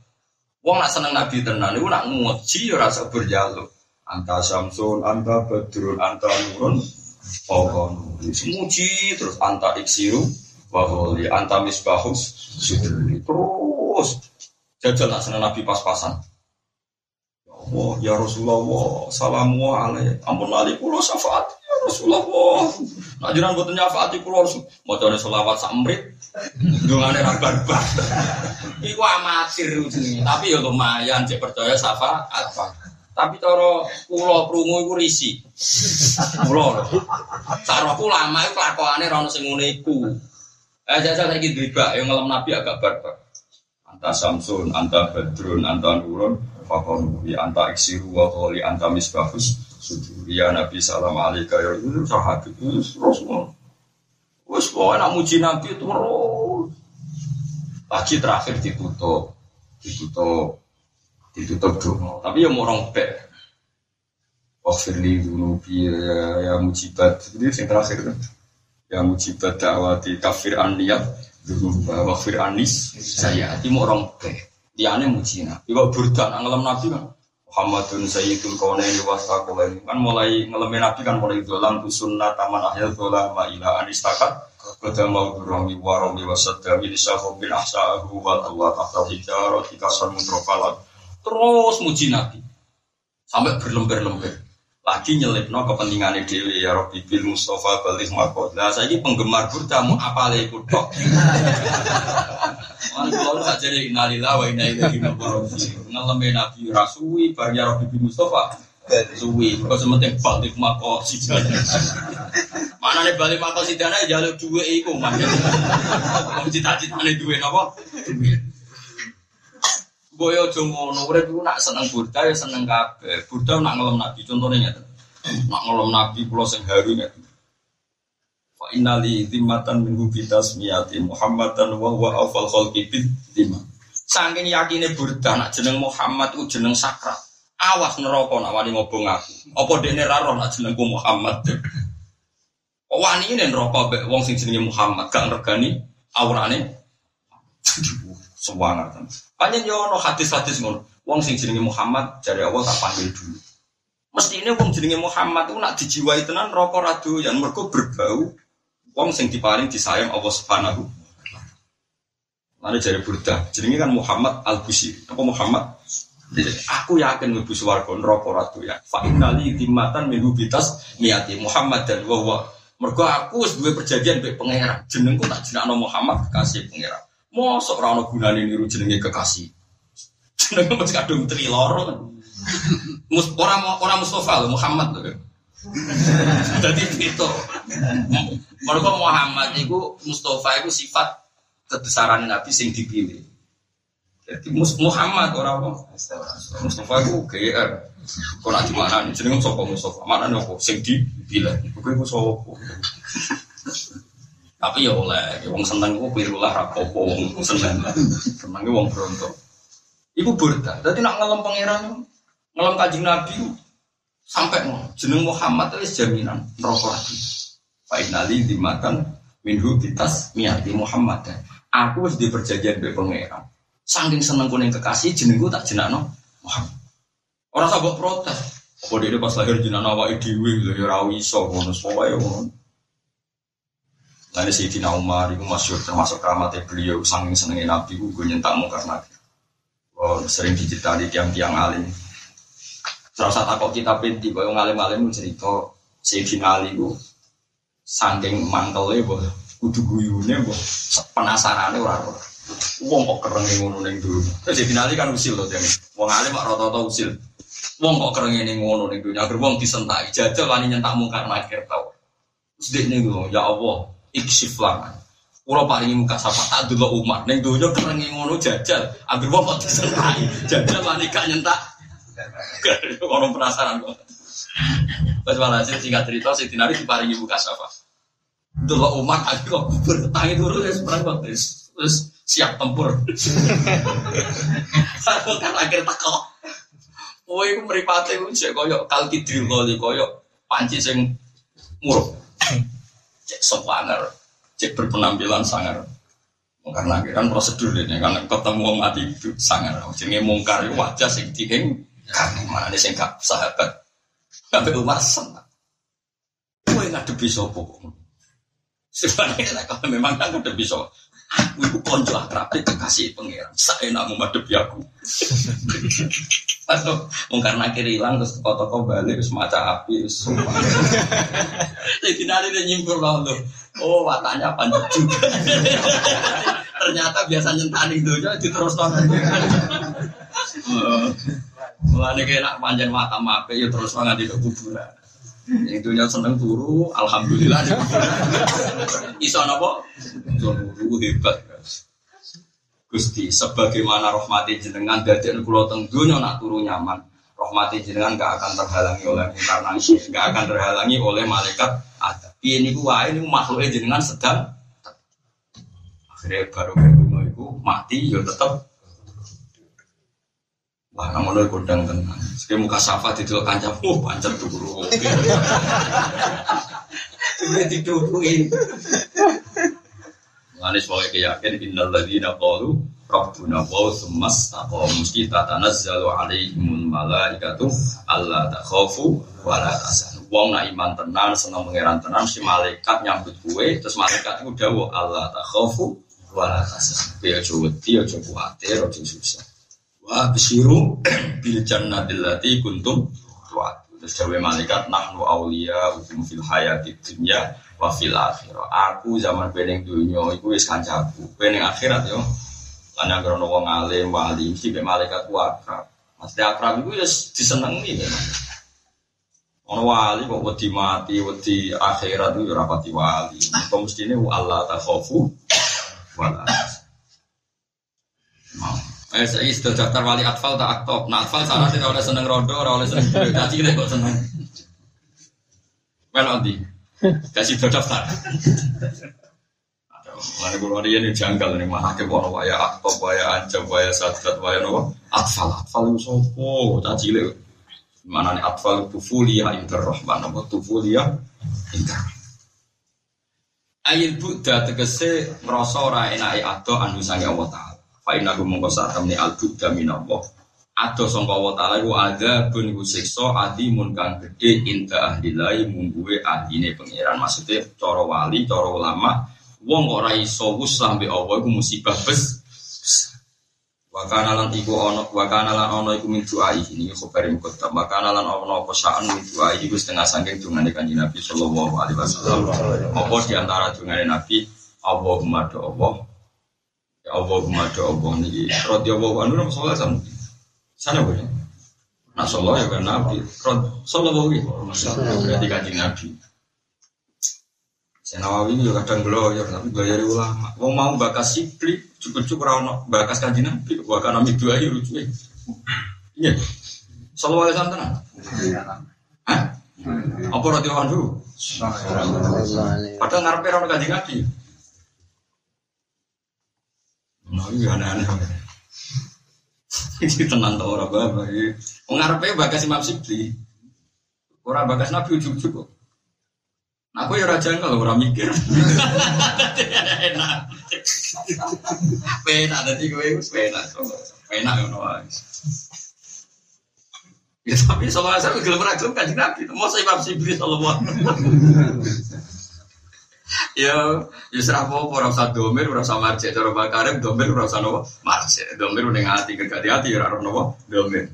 Wong nak seneng Nabi tenan, iku nak muji ya rasa berjaluk. Anta Samsun, anta Badrun, anta Nurun, Pokon. Semuji terus anta Iksiru, Waholi, anta Misbahus, Sudri. Terus jajal nak senang Nabi pas-pasan. Ya Allah ya Rasulullah salamu alaihi ampun lali kula syafaat. Ya Rasulullah. Nak jiran boten nyafaati kula Rasul. Macane selawat sak mrit dungane ra barbar. [laughs] Iku amatir tapi ya lumayan cek percaya syafaat. Tapi cara kula prungu iku risi. Cara kula lama iku lakokane ra ono sing ngene iku. Eh jajal dribak yang ngelem nabi agak barbar anta samsun anta badrun anta nurun fakon ya anta iksiru wa qali anta misbahus sujud ya nabi salam alaika ya itu sahabat itu rasul wes kok nak muji nabi itu terus. Lagi terakhir ditutup. Ditutup. Ditutup dulu tapi ya morong be Wafirli dulu ya, ya mujibat. Jadi yang terakhir kan? Ya mujibat dakwati kafir aniyat wafir anis saya hati morong be Tiane muji Nabi. Kok burdan Nabi kan. Muhammadun Sayyidul Kaunaini Wasaqulaini kan mulai ngelemin Nabi kan mulai dolan tu sunnah taman ahyal dola ma ila anistakat. Kota mau durami warami wasadda Ini syahu bin ahsa'ahu wa Allah tahta hijarah Tikasan muntrofalat Terus muji Nabi. Sampai berlembar-lembar lagi nyelipno kepentingannya dewi ya Robi bil Mustafa balik makot. Nah saya ini penggemar burda mau apa lagi. [laughs] Mana kalau tak jadi inalilah wa inna ilaihi raji'un. Ngeleme Nabi Rasui bar ya Robi bil Mustafa. Suwi, kok sementing balik makot si [laughs] Mana nih balik makot si dana jalur dua iku macam. Mau [laughs] cita-cita nih dua nopo. Boyo jomo urip iku nak seneng Burda ya seneng kabeh. Burda nak ngelem Nabi contohnya ngeten. Nak ngelem Nabi kula sing haru ngeten. Fa innali zimmatan min bitas miyati Muhammadan wa huwa awfal khalqi bid lima. Saking yakine Burda nak jeneng Muhammad ku jeneng sakral. Awas neraka nak wani ngobong aku. Apa dekne ra roh nak jenengku Muhammad. Wani ini neraka mbek wong sing jenenge Muhammad gak ngergani aurane. Tenan. Panjen yo ono hadis-hadis ngono. Wong sing jenenge Muhammad jare Allah tak panggil dulu. Mesti ini wong jenenge Muhammad itu nak dijiwai tenan rokok radu yang mergo berbau wong sing diparing disayang Allah Subhanahu Lalu jari Burda, jenenge kan Muhammad Al Busi. Apa Muhammad? Aku yakin mlebu swarga neraka ratu ya. Fa innali timatan min bitas niati Muhammad dan wa wa. Mergo aku wis duwe perjanjian mbek pangeran. Jenengku tak jenakno Muhammad kekasih pangeran. Mosok ora ono gunane niru jenenge kekasih. Jenenge mesti kadung tri loro kan. Mus ora ora Mustafa lho Muhammad lho. Dadi itu. Mergo Muhammad iku Mustafa iku sifat kebesaran Nabi sing dipilih. Jadi Muhammad ora apa? Mustafa iku GR. Kok nak di mana nih jenenge sapa Mustafa? Mana nih apa sing? Iku iku sapa? Tapi ya oleh, wong seneng ku pirulah rapopo wong seneng. Senenge wong bronto. Iku burda. Dadi nak ngelem pangeran ngelem kanjeng Nabi sampai jeneng Muhammad itu jaminan neraka lagi. Fa innali dimakan minhu bitas miati Muhammad. Aku wis di perjanjian be pangeran. Saking seneng kuning kekasih jenengku tak jenakno Muhammad. Orang sabuk protes. Apa dia pas lahir jenakno awake dhewe lho ya ngono wae ngono. Lalu Sayyidina Umar itu masyur termasuk keramatnya beliau saking senengnya Nabi gue nyentak mungkar Nabi. Oh, sering diceritani tiang-tiang alim. Satu takut kita pinti, kalau ngalim-alim cerita Sayyidina Ali itu saking mantelnya, boh, kudu guyune, boh, penasarannya orang-orang. Wong kok kereng ngono ning dulu. Terus Sayyidina Ali kan usil loh jane. Wong alim kok rata-rata usil. Wong kok kereng ning ngono ning dunya. Agar wong disentai, jajal wani nyentak mungkar nakir tau. Dia nih ya Allah, iksif langan. Kulo paringi muka sapa tak dulu umat neng dunia kerengi ngono jajal. Ambil wong kok disentai, jajal wani gak nyentak. [laughs] Orang penasaran kok. Pas malah singkat cerita si Tinari diparingi muka sapa. Dulu umat aku kok bertangi turun ya waktu terus siap tempur. [laughs] Kan akhir teko. Kowe iku mripate ku cek koyo kalkidril koyo panci sing muruk. Cek sopaner, cek berpenampilan sangar. Karena kan prosedur ini karena ketemu wong mati itu sangar. Jenenge mungkar itu wajah sing dieng kan mana nih sing gak sahabat. Umar senang. Kowe ngadepi kok? Sebenarnya kalau memang kan ngadepi sapa. Aku itu konco akrab kekasih pangeran. Saya nak menghadapi aku. [laughs] Wong karena kiri hilang terus toko-toko balik terus maca api terus. [laughs] Jadi nanti dia nyimpul loh. Oh, watanya panjang juga. [laughs] Ternyata biasa nyentani dojo terus nonton. Mulane kena panjang mata mape ya terus di kuburan. Yang dunia seneng turu, alhamdulillah. Iso? Iso turu hebat. Gusti, sebagaimana rahmati jenengan dari kula teng dunia nak turu nyaman. Rahmati jenengan gak akan terhalangi oleh inkarnasi, gak akan terhalangi oleh malaikat ada. Ini gua ini makhluknya jenengan sedang akhirnya baru berdua itu mati ya tetap Wah, namun lo kodang tenang. Sekarang muka safa di dalam kancah, oh pancet dulu. [laughs] Sudah didudukin. Mengenai sebagai keyakin innal ladzina qalu rabbuna wa semas taqaw mesti tatanazzalu alaihimul malaikatu alla takhafu wa la tahzanu. Wong nak iman tenan seneng pangeran tenan si malaikat nyambut kue terus malaikat itu dawuh Allah takhafu wa la tahzanu. Ya aja wedi aja kuwatir aja susah. Wa bisiru [clears throat] bil jannatil lati kuntum tu'ad. Terus dawe malaikat nahnu auliya ukum fil hayati dunya wa fil akhirah. Aku zaman pening dunya iku wis kancaku. Pening akhirat yo. Lan krono wong alim wali mesti mek malaikat ku akrab. Mesti akrab iku ya disenengi memang. Ono wali kok wedi mati, wedi akhirat itu ora pati wali. Kok mestine Allah takhafu wala. Eh, saya sudah daftar wali atfal tak aktif. Nah, atfal sana tidak oleh seneng rondo, oleh seneng Jadi kita kok seneng. Well, nanti. Kasih sudah daftar. Mana kalau dia ini janggal nih mah hakim orang waya aktor, waya ancam, waya sadat, waya nopo. Atfal, atfal itu sopo, caci le. Mana nih atfal tufulia interrohman, nopo tufulia interrohman. Ayat Buddha tegese ngerasa ora enake ado anu sange Allah. Fa inna kum mongko sak temne al Buddha minallah. Ado sangka Allah Ta'ala iku ada bun iku siksa adimun kang gedhe inta ahdilai mungguwe ahdine pangeran. Maksudnya cara wali, cara ulama, wong ora iso wusah mbek Allah iku musibah bes. Wakana lan iku ono, wakana lan ono iku min duai ini khabari muqaddam. Wakana lan ono apa sa'an min duai iku setengah saking dungane Kanjeng Nabi sallallahu alaihi wasallam. Apa di antara Nabi Allahumma do Allah. Ya Allahumma do Allah niki radhiyallahu anhu nang sallallahu alaihi Sana boleh. Nah sallallahu ya kan Nabi. Sallallahu alaihi wasallam. Berarti Kanjeng Nabi. Saya Nawawi ini juga kadang ya, tapi belajar ulama. Wong mau bakas sipli, cukup-cukup rawon bakas kaji nabi, bahkan nami dua ini lucu Iya, selalu ada santan. Hah? Apa wan dulu? Padahal ngarepe rawon kaji nabi. Nah, ini aneh-aneh. Ini tenang tau orang bapak. Ngarepe bakas imam sipli. Orang bakas nabi ujuk-ujuk Aku ya raja kalau orang mikir. Enak. Penak tadi gue itu penak. Penak yang nawa. Ya tapi soalnya saya gelem ragam kan nabi. Mau saya Imam Sibri sallallahu Ya, ya serah apa ora domir, ora usah marjek cara bakarim, domir ora usah nopo. Domir ning ati kerja hati ya ora nopo? Domir.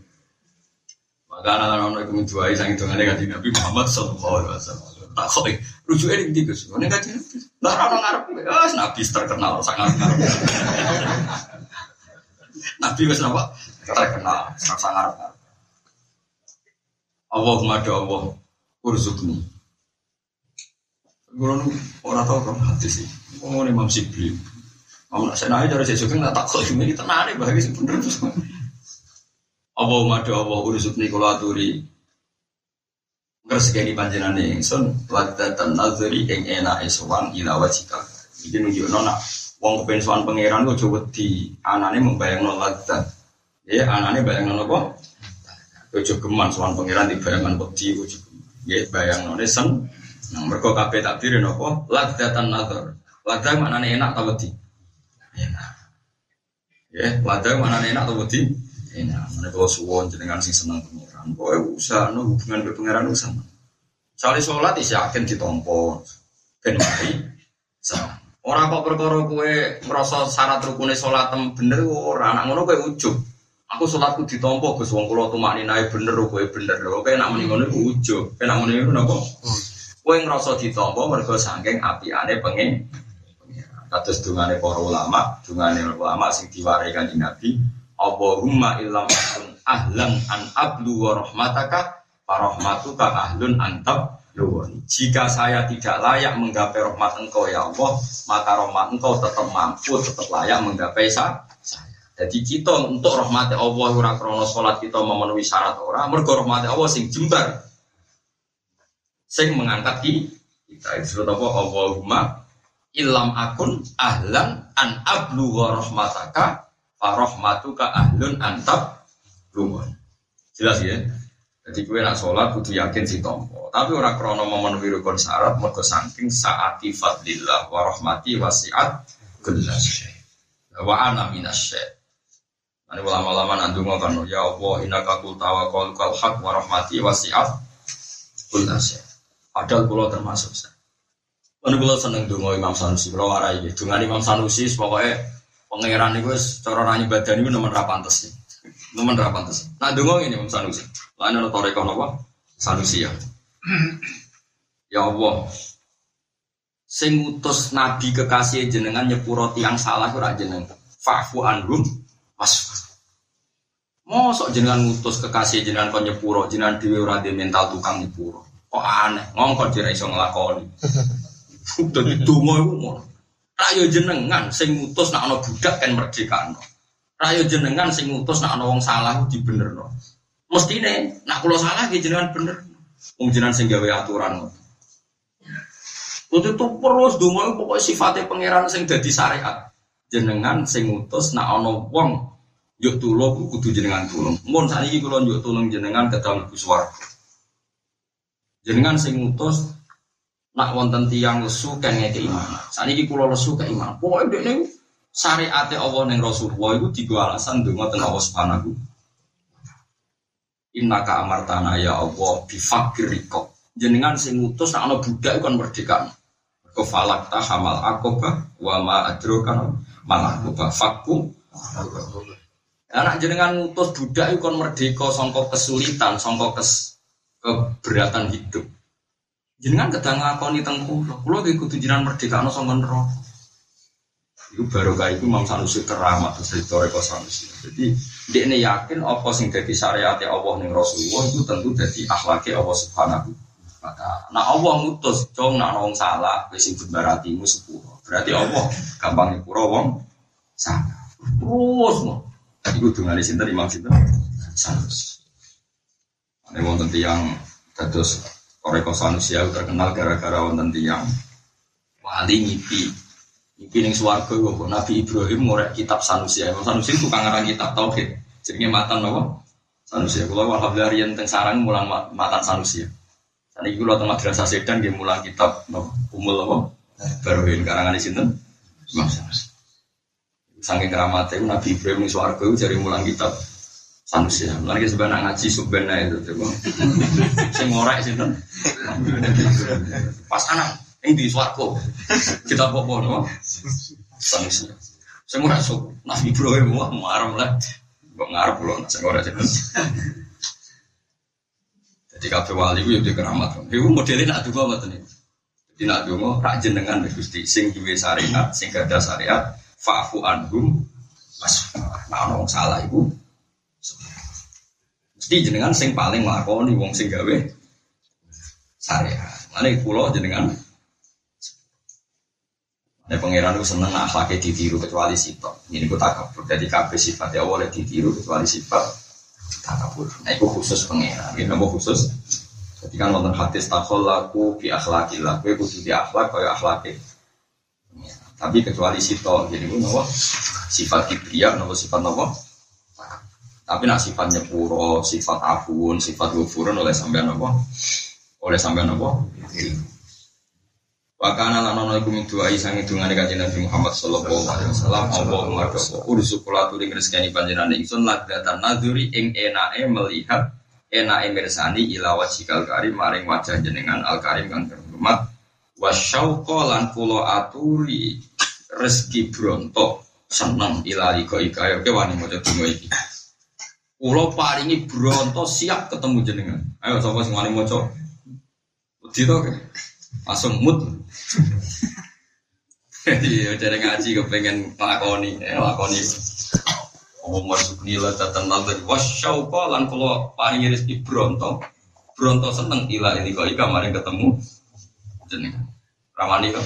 Maka anak-anak ono iku menjuai sang hitungane kanjeng Nabi Muhammad sallallahu alaihi wasallam. Tak kok rujuke ning ndi Gus? Kaji lah ora ngarep nabi terkenal sangat ngarep. Nabi wis napa terkenal sangat ngarep. Allahumma do Allah urzukni Guru orang tahu kan hati sih. Oh, Imam Sibli. Mau nak senai dari sesuatu nggak tak kok ini tenang nih bagi sih bener terus. Allahumma do Allah urzukni kalau aturi Rezeki panjenengan ingsun wadatan nazari ing enake sowan ila wajika. Iki nunjukno nak wong kepen sowan pangeran kok coba di anane membayangno ladat. Ya anane bayangno apa? Ojo geman sowan pangeran di bayangan wedi ojo. Ya bayangno sen. Nah mergo kabeh takdir napa? Ladatan nazar. Ladat maknane enak ta wedi? Enak. Ya, ladat maknane enak ta wedi? Enak. Mana kalau suwon jenengan sing seneng pangeran. Pokoknya usaha no hubungan ke pangeran usaha. Soalnya sholat isi yakin ditompo. Ben mari. Orang kok perkara kue merasa syarat rukune sholat tem bener ora anak ngono kue ujub. Aku sholatku ditompo Gus wong kula tumakni nae bener kowe bener. Kowe nak muni ngono ujug. Kowe nak ngono? Kowe ngrasa ditompo mergo saking apiane pengen kados dungane para ulama, dungane ulama sing diwarai kanjeng Nabi, Allahumma illam akun ahlan an ablu wa rahmataka farahmatuka ahlun antab jika saya tidak layak menggapai rahmat engkau ya Allah, maka rahmat engkau tetap mampu, tetap layak menggapai saya. Jadi kita untuk rahmat Allah ora krono salat kita memenuhi syarat ora, mergo rahmat Allah sing jembar. Sing mengangkat kita disebut apa Allahumma ilam akun ahlan an ablugha rahmataka fa rahmatuka ahlun antab lumun. Jelas ya? Jadi kue nak sholat kudu yakin si tompo. Tapi orang krono memenuhi rukun syarat mergo saking saati fadlillah wa rahmati wasiat kullas wa ana minasy Ini ulama-ulama nandung kan ya Allah innaka qul tawakkal kal haq wa rahmati wasiat kullas Padahal kula termasuk saya. Ini kula seneng donga Imam Sanusi, kula warai. Donga Imam Sanusi pokoknya pangeran itu cara nanya badan nomor ra pantes sih. Nomor ra pantes. Nah donga ini Imam Sanusi. Lain ana toreko napa? Sanusi ya. Ya Allah. Sing ngutus nabi kekasih jenengan nyepuro tiang salah ora jeneng. Fa'fu anhum wasfa. Mosok jenengan ngutus kekasih jenengan kon nyepuro, jenengan dhewe ora mental tukang nyepuro. Kok aneh, ngongkon dira iso nglakoni. Dadi donga iku ngono. Rayo jenengan sing ngutus nak ana budak kan merdekano. Rayo jenengan sing ngutus nak ana wong salah dibenerno. Mestine nak kula salah nggih jenengan bener. Wong jenengan sing gawe aturan. Itu tuh terus donga pokoknya sifatnya pangeran sing dadi syariat. Jenengan sing ngutus nak ana wong yuk tulung kudu jenengan tulung. Mun sakniki kula yuk tulung jenengan kedal mlebu swarga. Jenengan sing ngutus nak wonten tiyang lesu kan ngeke iman. Sakniki kula lesu ke iman. Pokoke dekne syariate Allah ning Rasulullah iku digo alasan donga ten Allah Subhanahu Inna ka amartana ya Allah bifakir riko. Jenengan sing ngutus nak ana budak kan merdeka. Kau falak ta hamal akoba wa ma adrokan malah akoba fakku. Anak jenengan ngutus budak itu kan merdeka songkok kesulitan, songkok kes keberatan hidup. Jenengan kadang ngakoni teng kula. Kula iki kudu jenengan merdeka ana sangka neraka. Iku baru kayak itu Imam Sanusi keramat terus Toreko Sanusi. Jadi dia ini yakin apa sing jadi syariat Allah ning Rasulullah itu tentu jadi akhlaknya Allah Subhanahu maka nah Allah ngutus cong nak wong salah wis sing sepuro berarti Allah gampang nyepuro wong salah terus mau dengar di sini imam sinten Sanusi ada wonten tiang terus Toreko Sanusi terkenal gara-gara wonten tiang wali ngipi Iki ning swarga kok Nabi Ibrahim ngorek kitab Sanusi. Imam Sanusi itu kangeran kitab tauhid. Jenenge matan napa? Sanusi. Kula alhamdulillah riyen teng sarang mulang matan Sanusi. Saniki kula teng madrasah Sedan nggih mulang kitab napa? Umul apa? Baruhin karangan sinten? Imam Sanusi. Saking keramatnya Nabi Ibrahim ning swarga jari mulang kitab Sanusi. Mulane sebenarnya ngaji subena itu coba. [laughs] Sing ngorek sinten? Pas anak ini di suarco kita bawa no sanusi semua masuk nabi Ibrahim wah marah lah. Kok ngarep loh saya ora jadi jadi kafe wali itu di keramat itu modelnya nak dua macam ini jadi nak dua tak jenengan gusti sing duwe syariat sing gada syariat fa'fu anhum mas nah orang salah ibu mesti jenengan sing paling nglakoni wong sing gawe syariat mana pulau jenengan Nah, pangeran itu seneng akhlaknya ditiru kecuali sifat. Ini gue takabur. Jadi kabeh sifat ya boleh ditiru kecuali sifat takabur. Nah, itu khusus pangeran. Ini nama khusus. Jadi kan nonton hadis takol laku bi akhlakillah. Gue kudu di akhlak kaya akhlaknya. Tapi kecuali sifat. Jadi gue nama sifat kibria, nama sifat nama. Tapi nak sifatnya puro, sifat afun, sifat gufurun oleh sampean apa? Oleh sampean apa? Wakana lan ana iku min doa isang dungane kanjeng Nabi Muhammad sallallahu alaihi wasallam Allahumma doa ursu kula turi ngreseni panjenengan ingsun lagatan nadzuri ing enake melihat enake mirsani ila wajhikal karim maring wajah jenengan al karim kang terhormat. Wasyauqa lan kula aturi rezeki bronto seneng ila ika ika ya wani maca donga iki Kulo paringi bronto siap ketemu jenengan. Ayo sapa sing wani maca? Wedi to langsung mood. Iya, cara ngaji kepengen lakoni, eh, lakoni. Oh masuk nila tatan nazar wasyauqa lan kula paringi rezeki bronto. Bronto seneng ila ini kok ika mari ketemu jenengan. Ramani kok.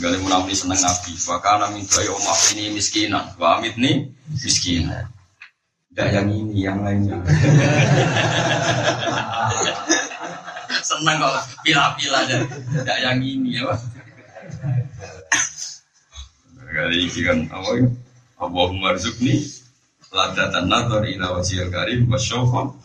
Gali seneng nabi. Wa kana min doa omah ini miskinan. Amit nih miskinan. Tidak yang ini, yang lainnya. [laughs] Senang kok pila-pila aja. Tidak yang ini ya. Kali ini kan apa ya? Allahumma rizukni ladatan nazar ila wajhil karim wa syauqan.